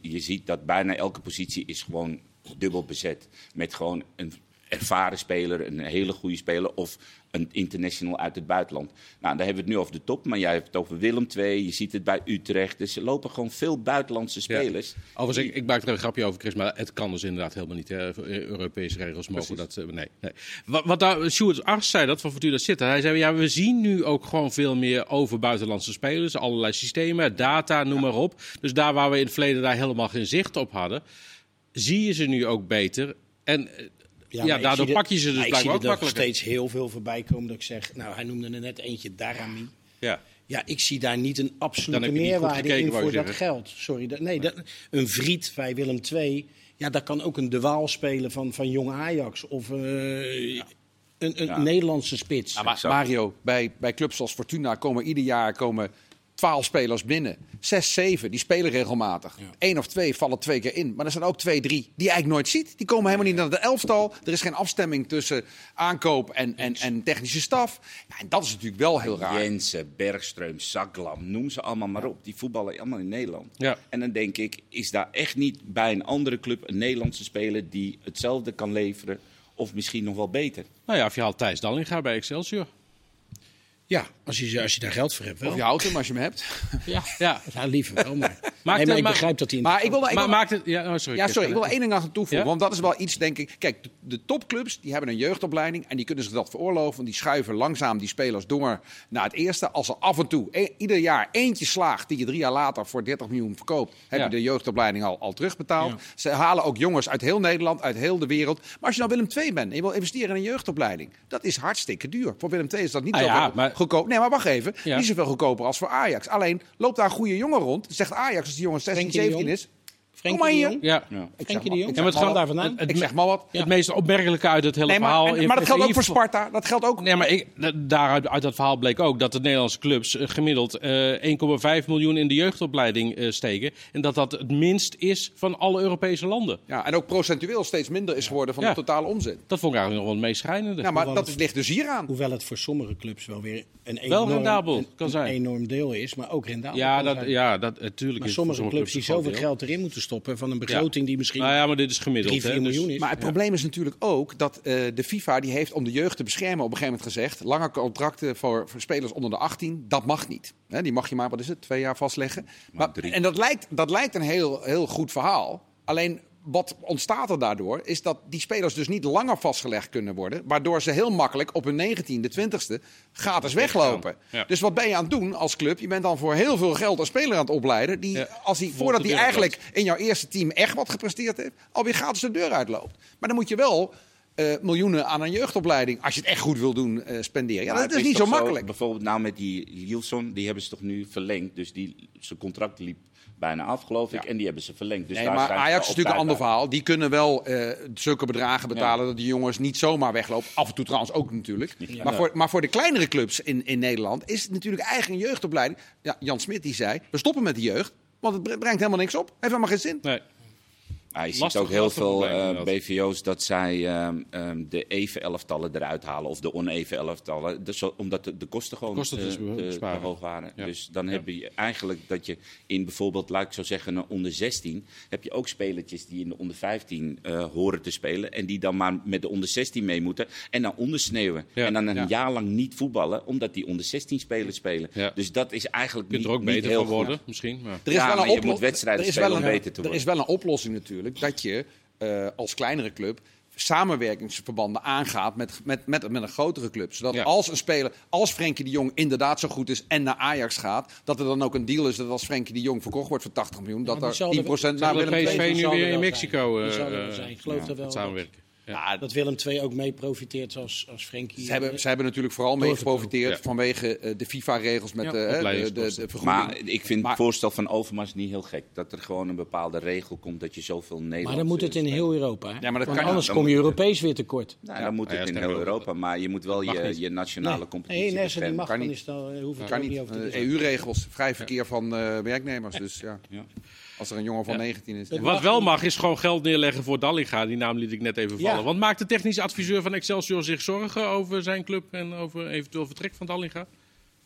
Je ziet dat bijna elke positie is gewoon dubbel bezet. Met gewoon een ervaren speler, een hele goede speler of een international uit het buitenland. Nou, daar hebben we het nu over de top, maar jij hebt het over Willem II, je ziet het bij Utrecht. Dus er lopen gewoon veel buitenlandse spelers. Overigens, ik, ik maak er een grapje over, Chris, maar het kan dus inderdaad helemaal niet. Hè. Europese regels mogen dat. eh, Nee, nee. Wat, wat daar, Sjoerd Ars zei dat van Fortuna zitten. Hij zei, ja, we zien nu ook gewoon veel meer over buitenlandse spelers. Allerlei systemen, data, noem maar op. Dus daar waar we in het verleden daar helemaal geen zicht op hadden, zie je ze nu ook beter. En ja, ik daardoor zie pak je ze dus ik blijkbaar ook zie er nog makkelijker. steeds heel veel voorbij komen dat ik zeg, nou hij noemde er net eentje Darami. Ja. Ja, ik zie daar niet een absolute niet meerwaarde gekeken, in voor dat zeggen. geld. Sorry, dat, nee, dat, een Vriet bij Willem II, ja, daar kan ook een De Waal spelen van, van Jong Ajax of eh, een, een Ja. Nederlandse spits. Ja, maar. Mario, bij, bij clubs als Fortuna komen ieder jaar komen 12 spelers binnen. Zes, zeven, die spelen regelmatig. Eén of twee vallen twee keer in. Maar er zijn ook twee, drie die je eigenlijk nooit ziet. Die komen helemaal niet naar de elftal. Er is geen afstemming tussen aankoop en, en, en technische staf. Ja, en dat is natuurlijk wel heel raar. Jensen, Bergström, Zaklam, noem ze allemaal maar op. Die voetballen allemaal in Nederland. Ja. En dan denk ik, is daar echt niet bij een andere club een Nederlandse speler die hetzelfde kan leveren? Of misschien nog wel beter? Nou ja, of je haalt Thijs Dallinga bij Excelsior. Ja, als je, als je daar geld voor hebt wel. Of je houdt hem als je hem hebt. Ja, ja. Ja, liever wel, maar, Maakt nee, maar ik begrijp dat hij... Maar ik wil, ik Maar wil- maakt het... Ja, oh, sorry. Ja, Chris, sorry, ik wil één ding aan toevoegen. Ja? Want dat is wel iets, denk ik. Kijk, de, de topclubs die hebben een jeugdopleiding. En die kunnen zich dat veroorloven. Want die schuiven langzaam die spelers door naar het eerste. Als er af en toe e- ieder jaar eentje slaagt. die je drie jaar later voor 30 miljoen verkoopt. heb je de jeugdopleiding al, al terugbetaald. Ze halen ook jongens uit heel Nederland, uit heel de wereld. Maar als je nou Willem II bent en je wil investeren in een jeugdopleiding. dat is hartstikke duur. Voor Willem II is dat niet Ah zo maar- goedkoop. Nee, maar wacht even. Niet zoveel goedkoper als voor Ajax. Alleen loopt daar een goede jongen rond. Zegt Ajax als die jongen 16, Frenkie de 17 Jong? is. Frenkie maar de hier. Jong? Ja. Ja. Frenkie de Jong? Ik Ja, maar het gaat- daar vandaan? het- Ik zeg maar wat. Het meest opmerkelijke uit het hele Nee, verhaal... maar, maar dat geldt ook voor Sparta. Dat geldt ook. Nee, maar ik, daaruit uit dat verhaal bleek ook dat de Nederlandse clubs eh, gemiddeld eh 1,5 miljoen in de jeugdopleiding eh, steken. En dat dat het minst is van alle Europese landen. Ja, en ook procentueel steeds minder is geworden van Ja. de totale omzet. Dat vond ik eigenlijk nog wel het meest schrijnende. Ja, maar Hoewel dat het- ligt dus hier aan. Hoewel het voor sommige clubs wel weer een Wel enorm, rendabel, een, kan een zijn. enorm deel is, maar ook rendabel ja, dat, ja, dat natuurlijk Maar is sommige clubs die een zoveel geld erin moeten stoppen van een begroting die misschien Nou ja, maar dit is gemiddeld. 3, 4 hè, dus- miljoen is. Maar het probleem is natuurlijk ook dat eh, de FIFA die heeft om de jeugd te beschermen op een gegeven moment gezegd... lange contracten voor, voor spelers onder de 18, dat mag niet. Hè, die mag je maar, wat is het, twee jaar vastleggen. Maar, en dat lijkt, dat lijkt een heel, heel goed verhaal. Alleen wat ontstaat er daardoor is dat die spelers dus niet langer vastgelegd kunnen worden. Waardoor ze heel makkelijk op hun 19e, 20e gratis weglopen. Ja. Dus wat ben je aan het doen als club? Je bent dan voor heel veel geld een speler aan het opleiden. Die, Ja. als hij, Volgt voordat hij eigenlijk in jouw eerste team echt wat gepresteerd heeft, alweer gratis de deur uitloopt. Maar dan moet je wel eh, miljoenen aan een jeugdopleiding, als je het echt goed wil doen, eh, spenderen. Ja, Maar dat is niet zo makkelijk. bijvoorbeeld nou met die Lielson, die hebben ze toch nu verlengd. Dus die, zijn contract liep bijna af, geloof ik. Ja. En die hebben ze verlengd. Dus Nee, daar maar zijn Ajax is natuurlijk een ander verhaal. Die kunnen wel eh, zulke bedragen betalen dat die jongens niet zomaar weglopen. Af en toe trouwens ook natuurlijk. Maar, voor, maar voor de kleinere clubs in, in Nederland is het natuurlijk een jeugdopleiding. Ja, Jan Smit die zei, we stoppen met de jeugd. Want het bre- brengt helemaal niks op. Heeft helemaal geen zin. Nee. Maar je ziet ook heel veel probleem, eh. BVO's dat zij ehm, ehm, de even elftallen eruit halen of de oneven elftallen. Dus omdat de, de kosten gewoon Kosten te, dus te- te hoog waren. Ja. Dus dan heb je eigenlijk dat je in bijvoorbeeld, laat ik zo zeggen, een onder 16, heb je ook spelertjes die in de onder 15 eh, horen te spelen. En die dan maar met de onder 16 mee moeten. En dan ondersneeuwen. Ja. En dan een Ja. jaar lang niet voetballen, omdat die onder 16 spelers spelen. Ja. Dus dat is eigenlijk Je kunt niet, er ook beter van worden, goed. misschien. Maar... Er is Ja, wel maar een je oplo- moet wedstrijden er is spelen wel om een- beter te Er is worden. wel een oplossing natuurlijk. Dat je eh, als kleinere club samenwerkingsverbanden aangaat met, met, met, met een grotere club. Zodat Ja. als een speler, als Frenkie de Jong inderdaad zo goed is en naar Ajax gaat, dat er dan ook een deal is dat als Frenkie de Jong verkocht wordt voor 80 miljoen, dat er die zal 10% er- naar Willem II PSV nu er weer in Mexico zijn. Eh, zijn. Ik geloof ja, er wel dat- samenwerken? Ja. Dat Willem II ook mee profiteert als, als Frenkie. Ze hebben, ze hebben natuurlijk vooral mee geprofiteerd Ja. vanwege eh, de FIFA-regels met Ja, eh, de, de, de vergoeding. Maar ik vind Maar- het voorstel van Overmars niet heel gek. Dat er gewoon een bepaalde regel komt dat je zoveel Nederlandse... maar dan moet het in heel Europa. Hè? Ja, maar dat Want kan- anders dan kom je Europees weer tekort. Nou, dan moet Ja, het in heel Europa. Maar je moet wel je, je nationale Nee, competitie nee, die mag, Kan dan niet. kan niet. Eh. EU-regels, vrij verkeer van eh, werknemers. Dus ja, Ja. Als er een jongen van 19 is. Wat mag wel niet. mag is gewoon geld neerleggen voor Dallinga. Die naam liet ik net even vallen. Ja. Want maakt de technisch adviseur van Excelsior zich zorgen over zijn club en over eventueel vertrek van Dallinga?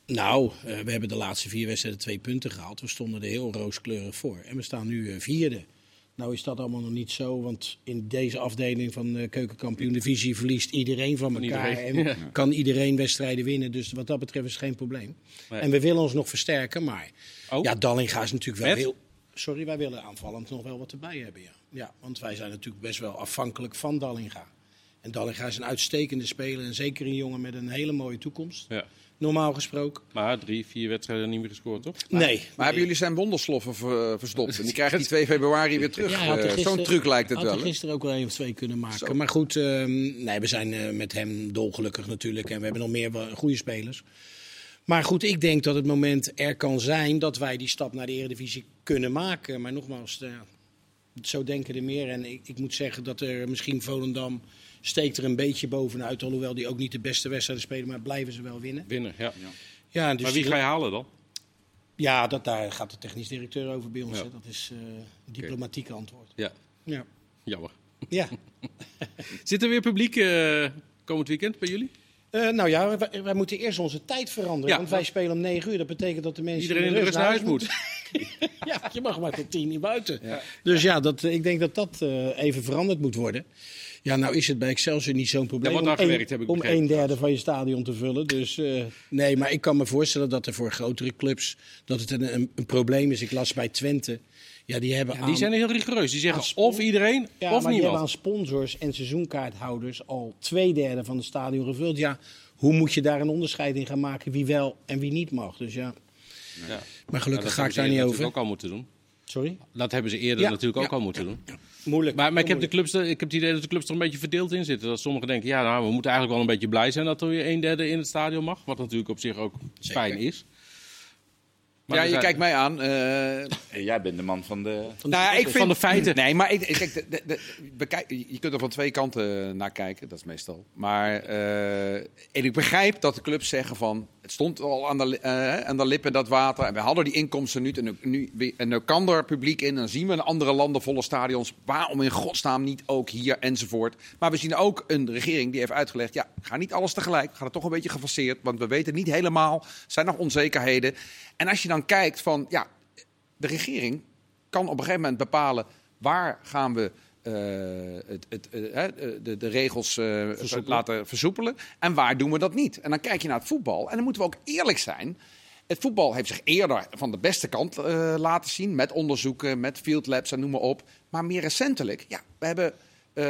Nou, eh, we hebben de laatste vier wedstrijden twee punten gehaald. We stonden er heel rooskleurig voor. En we staan nu eh, vierde. Nou is dat allemaal nog niet zo, want in deze afdeling van de keukenkampioen divisie verliest iedereen van Van elkaar. iedereen, En kan iedereen wedstrijden winnen. Dus wat dat betreft is het geen probleem. Nee. En we willen ons nog versterken, maar Oh. ja, Dallinga is natuurlijk wel Met? heel... Sorry, wij willen aanvallend nog wel wat erbij hebben, ja. Ja, want wij zijn natuurlijk best wel afhankelijk van Dallinga. En Dallinga is een uitstekende speler en zeker een jongen met een hele mooie toekomst. Ja. Normaal gesproken. Maar drie, vier wedstrijden niet meer gescoord, toch? Nee. Maar hebben jullie zijn wondersloffen ver- verstopt? En die krijgt die 2 februari weer terug. Ja, had er Eh, Zo'n truc lijkt het had wel. hè? gisteren ook wel één of twee kunnen maken. Zo. Maar goed, ehm, nee, we zijn eh, met hem dolgelukkig natuurlijk. En we hebben nog meer goede spelers. Maar goed, ik denk dat het moment er kan zijn dat wij die stap naar de Eredivisie kunnen maken. Maar nogmaals, eh, zo denken er meer. En ik, ik moet zeggen dat er misschien Volendam steekt er een beetje bovenuit. Alhoewel die ook niet de beste wedstrijden spelen, maar blijven ze wel winnen. Winnen, ja. Ja, dus Maar wie ga je halen dan? ja dat, daar gaat de technisch directeur over bij ons. Ja. Dat is eh, een diplomatiek antwoord. Ja, Ja. jammer. ja. Zit er weer publiek eh, komend weekend bij jullie? Eh, nou ja, wij, wij moeten eerst onze tijd veranderen. Ja. Want wij spelen om 9 uur. Dat betekent dat de mensen Iedereen in de rust naar huis moet. ja, je mag maar tot 10 niet buiten. Dus ja, dat, ik denk dat dat eh, even veranderd moet worden. Ja, nou is het bij Excelsior niet zo'n probleem om, een, heb ik om een derde van je stadion te vullen. Dus eh, nee, maar ik kan me voorstellen dat er voor grotere clubs dat het een, een, een probleem is. Ik las bij Twente. Ja, die hebben Die aan- zijn heel rigoureus. Die zeggen spon- of iedereen ja, of maar die hebben aan niemand. sponsors en seizoenkaarthouders al twee derde van het stadion gevuld. Ja, hoe moet je daar een onderscheid in gaan maken wie wel en wie niet mag? Dus ja, Ja. maar gelukkig dat ga ik hebben ze daar niet eerder over. natuurlijk ook al moeten doen. Sorry? Dat hebben ze eerder Ja, natuurlijk ook ja, al moeten doen. Moeilijk. Maar, maar ik, heb de clubs, ik heb het idee dat de clubs er een beetje verdeeld in zitten. Dat sommigen denken, ja, nou, we moeten eigenlijk wel een beetje blij zijn dat er weer een derde in het stadion mag. Wat natuurlijk op zich ook fijn is. Maar ja, je zijn- kijkt mij aan. eh, En jij bent de man van de... Nou ja, ik vind, Van de feiten. Nee, maar ik, ik- kijk, de, de, de- bekijk, je kunt er van twee kanten naar kijken, dat is meestal. Maar eh, en ik begrijp dat de clubs zeggen van... Het stond al aan de, eh, aan de lippen, dat water. En we hadden die inkomsten nu. En nu, en nu kan er publiek in. En dan zien we in andere landen volle stadions. Waarom in godsnaam niet ook hier enzovoort. Maar we zien ook een regering die heeft uitgelegd... Ja, ga niet alles tegelijk. Ga het toch een beetje gefaseerd. Want we weten niet helemaal. Er zijn nog onzekerheden. En als je dan kijkt van... Ja, de regering kan op een gegeven moment bepalen waar gaan we eh, het, het, eh, de, de regels eh, laten versoepelen en waar doen we dat niet. En dan kijk je naar het voetbal en dan moeten we ook eerlijk zijn. Het voetbal heeft zich eerder van de beste kant laten zien met onderzoeken, met field labs en noem maar op. Maar meer recentelijk, ja, we hebben eh,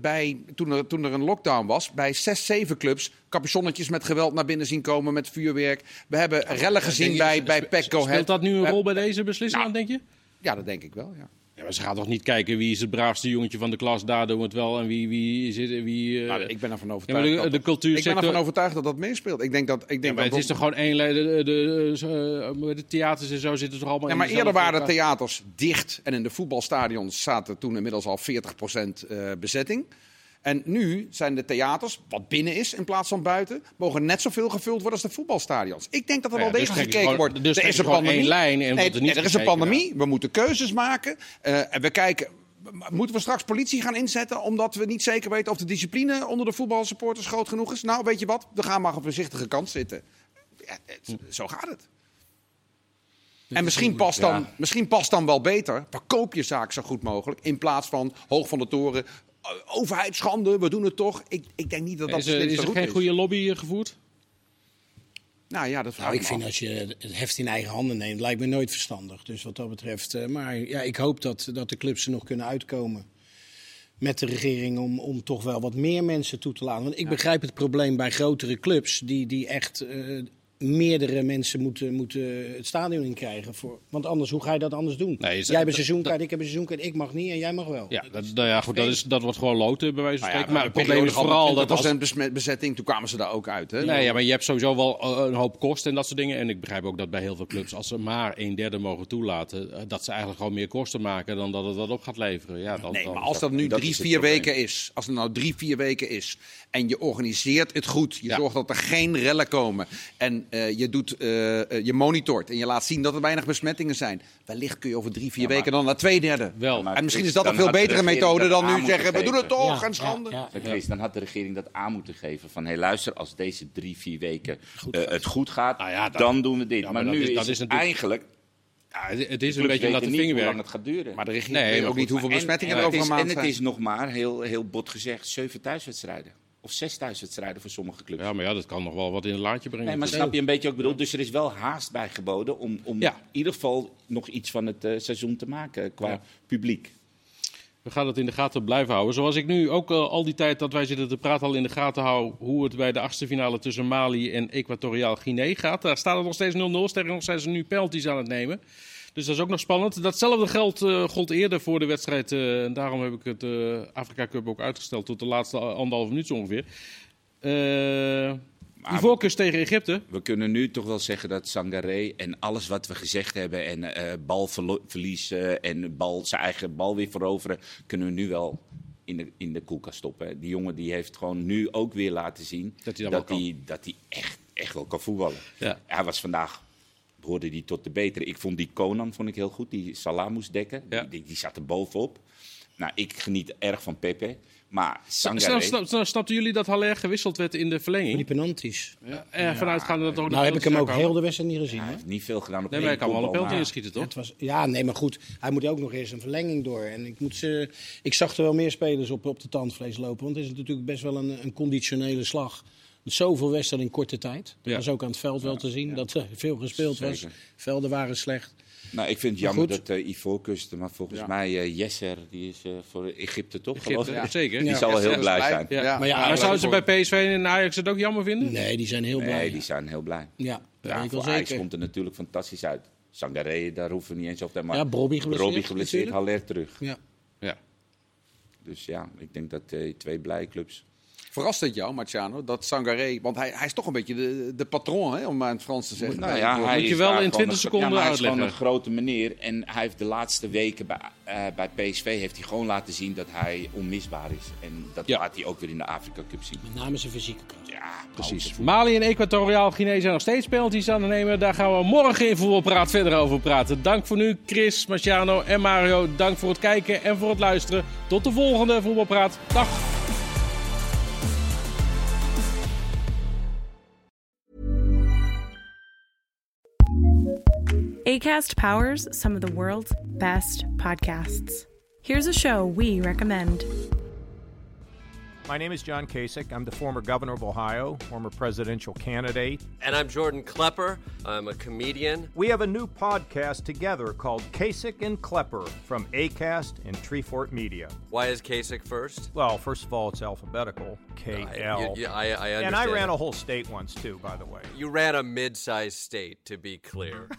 bij, toen, er, toen er een lockdown was, bij zes, zeven clubs capuchonnetjes met geweld naar binnen zien komen met vuurwerk. We hebben rellen gezien bij, bij Pecco. Speelt dat nu een rol bij deze beslissing, nou, denk je? Ja, dat denk ik wel, ja. Ja, maar ze gaat toch niet kijken wie is het braafste jongetje van de klas, daar doen we het wel. En wie, wie zit wie, eh, Nou, ik ben ervan ja, overtuigd. maar de, de ik ben ervan overtuigd dat dat meespeelt. Ik denk dat. Ik denk Ja, maar dat het is toch gewoon één... le- De, de, de, eh, de theaters en zo zitten toch allemaal Ja, in maar eerder waren de theaters dicht en in de voetbalstadions zaten toen inmiddels al 40% eh, bezetting. En nu zijn de theaters, wat binnen is in plaats van buiten, mogen net zoveel gevuld worden als de voetbalstadions. Ik denk dat er Ja, wel dus degelijk gekeken gewoon- wordt. dus er is een pandemie. één lijn en Nee, wordt er niet er is een pandemie. We moeten keuzes maken. Eh, en we kijken. Moeten we straks politie gaan inzetten omdat we niet zeker weten of de discipline onder de voetbalsupporters groot genoeg is? Nou, weet je wat? We gaan maar op een voorzichtige kant zitten. Ja, het- zo gaat het. En misschien past, dan, Ja. misschien past dan wel beter, verkoop je zaak zo goed mogelijk. In plaats van hoog van de toren, eh, overheid schande, we doen het toch. Ik, ik denk niet dat dat Is de er, is er geen goede lobby gevoerd? Nou ja, dat vraag Nou, ik vind af. als je het heft in eigen handen neemt, lijkt me nooit verstandig. Dus wat dat betreft. eh, maar ja, ik hoop dat, dat de clubs er nog kunnen uitkomen met de regering om, om toch wel wat meer mensen toe te laten. Want ik begrijp het probleem bij grotere clubs die, die echt eh, meerdere mensen moeten, moeten het stadion in krijgen. Voor, want anders, hoe ga je dat anders doen? Nee, is- jij hebt een dat- seizoenkaart, ik heb een seizoenkaart, ik mag niet en jij mag wel. Ja, dat, nou ja, goed, dat, is, dat wordt gewoon loten bij wijze van Nou ja, spreken. maar het de probleem is vooral dat als... 20% besmet- bezetting, toen kwamen ze daar ook uit. Hè? Nee, ja, maar je hebt sowieso wel eh, een hoop kosten en dat soort dingen. En ik begrijp ook dat bij heel veel clubs, als ze maar een derde mogen toelaten, eh, dat ze eigenlijk gewoon meer kosten maken dan dat het wat op gaat leveren. Ja, dan, Nee, dan- maar als dat nu dat drie, vier weken is, als het nou drie, vier weken is, en je organiseert het goed, je Ja. zorgt dat er geen rellen komen, en eh, je, doet, eh, eh, je monitort en je laat zien dat er weinig besmettingen zijn, wellicht kun je over drie, vier Ja, maar- weken dan naar twee derde. Wel. maar En misschien is dat een veel de betere methode dat dan nu zeggen, we doen het toch Ja, en schande. ja, ja. Zeg, Chris, dan had de regering dat aan moeten geven. Van, hé luister, als deze drie, vier weken eh, het goed gaat, Nou ja, dan- dan doen we dit. Ja, maar, maar dat nu is- is, dat is eigenlijk... Ja, het, is de een beetje weten niet hoe lang vingerwerk. het gaat duren. Maar de regering Nee, weet ook niet hoeveel En- besmettingen en er over een maand En het is nog maar, heel, heel bot gezegd, zeven thuiswedstrijden. Of zes thuiswedstrijden voor sommige clubs. Ja, maar ja, dat kan nog wel wat in een laadje brengen. Nee, maar snap je een beetje ik bedoel? Dus er is wel haast bij geboden om, om Ja. in ieder geval nog iets van het eh, seizoen te maken qua Ja. publiek. We gaan het in de gaten blijven houden. Zoals ik nu ook eh, al die tijd dat wij zitten te praten al in de gaten hou hoe het bij de achtste finale tussen Mali en Equatoriaal Guinea gaat. Daar staat het nog steeds 0-0. Sterker nog zijn ze nu penalties aan het nemen. Dus dat is ook nog spannend. Datzelfde geld eh gold eerder voor de wedstrijd. eh, en daarom heb ik het eh Afrika Cup ook uitgesteld tot de laatste anderhalve minuut ongeveer. Eh Ivoorkust tegen Egypte. We kunnen nu toch wel zeggen dat Sangaré en alles wat we gezegd hebben en balverlies eh, en bal, zijn eigen bal weer veroveren, kunnen we nu wel in de, in de koelkast stoppen. Die jongen die heeft gewoon nu ook weer laten zien Dat hij dat, hij, dat hij echt, echt wel kan voetballen. Ja. Hij was vandaag, behoorde hij tot de betere. Ik vond die Conan vond ik heel goed, die Salah moest dekken. Ja. Die, die, die zat er bovenop. Nou, ik geniet erg van Pepe. Maar Snap, Sangaré... snap, snap- snapten jullie dat Haller gewisseld werd in de verlenging? die penalties. Er vanuitgaande dat er ook de Nou heb ik hem ook heel de wedstrijd niet gezien. Hij heeft niet veel gedaan op Nee, maar hij kan wel een penalty maar- inschieten, toch? Het was, ja, nee, maar goed. Hij moet ook nog eerst een verlenging door. En ik, moet ze, ik zag er wel meer spelers op, op de tandvlees lopen. Want het is natuurlijk best wel een, een conditionele slag. Zoveel wedstrijden in korte tijd. Dat Ja. was ook aan het veld wel te zien. Dat er veel gespeeld was. Zeker. Velden waren slecht. Nou, ik vind het jammer goed. dat uh, Ivoorkust, maar volgens Ja. mij uh, Jesser, die is uh, voor Egypte toch? Egypte, geloof ik? zeker. Die Ja. zal wel heel blij blij. zijn. Ja. Ja. Maar ja, maar zouden ze bij PSV en Ajax het ook jammer vinden? Nee, die zijn heel blij. Nee, die zijn heel blij. Ja, Ja, ik voor Ajax zeker. komt er natuurlijk fantastisch uit. Sangaré, daar hoeven we niet eens over te hebben. Ja, Bobby geblesseerd. Robbie geblesseerd. Haller terug. Ja. Ja. Dus ja, ik denk dat uh, twee blije clubs. Verrast het jou, Marciano, dat Sangaré... Want hij, hij is toch een beetje de, de patron, hè, om maar in het Frans te zeggen. Nou ja, hij Moet je is wel in gewoon 20 een- seconden maar hij is gewoon uitleggen. een grote meneer. En hij heeft de laatste weken bij, eh, bij PSV heeft hij gewoon laten zien dat hij onmisbaar is. En dat Ja. laat hij ook weer in de Afrika Cup zien. Met name zijn fysieke kant. Ja, Precies. Mali en Equatoriaal Guinea zijn nog steeds penalties aan het nemen. Daar gaan we morgen in Voetbalpraat verder over praten. Dank voor nu, Chris, Marciano en Mario. Dank voor het kijken en voor het luisteren. Tot de volgende Voetbalpraat. Dag! ACAST powers some of the world's best podcasts. Here's a show we recommend. My name is John Kasich. I'm the former governor of Ohio, former presidential candidate. And I'm Jordan Klepper. I'm a comedian. We have a new podcast together called Kasich and Klepper from ACAST and Treefort Media. Why is Kasich first? Well, first of all, it's alphabetical K I, L. you- you- I, I understand. And I ran a whole state once, too, by the way. You ran a mid-sized state, to be clear.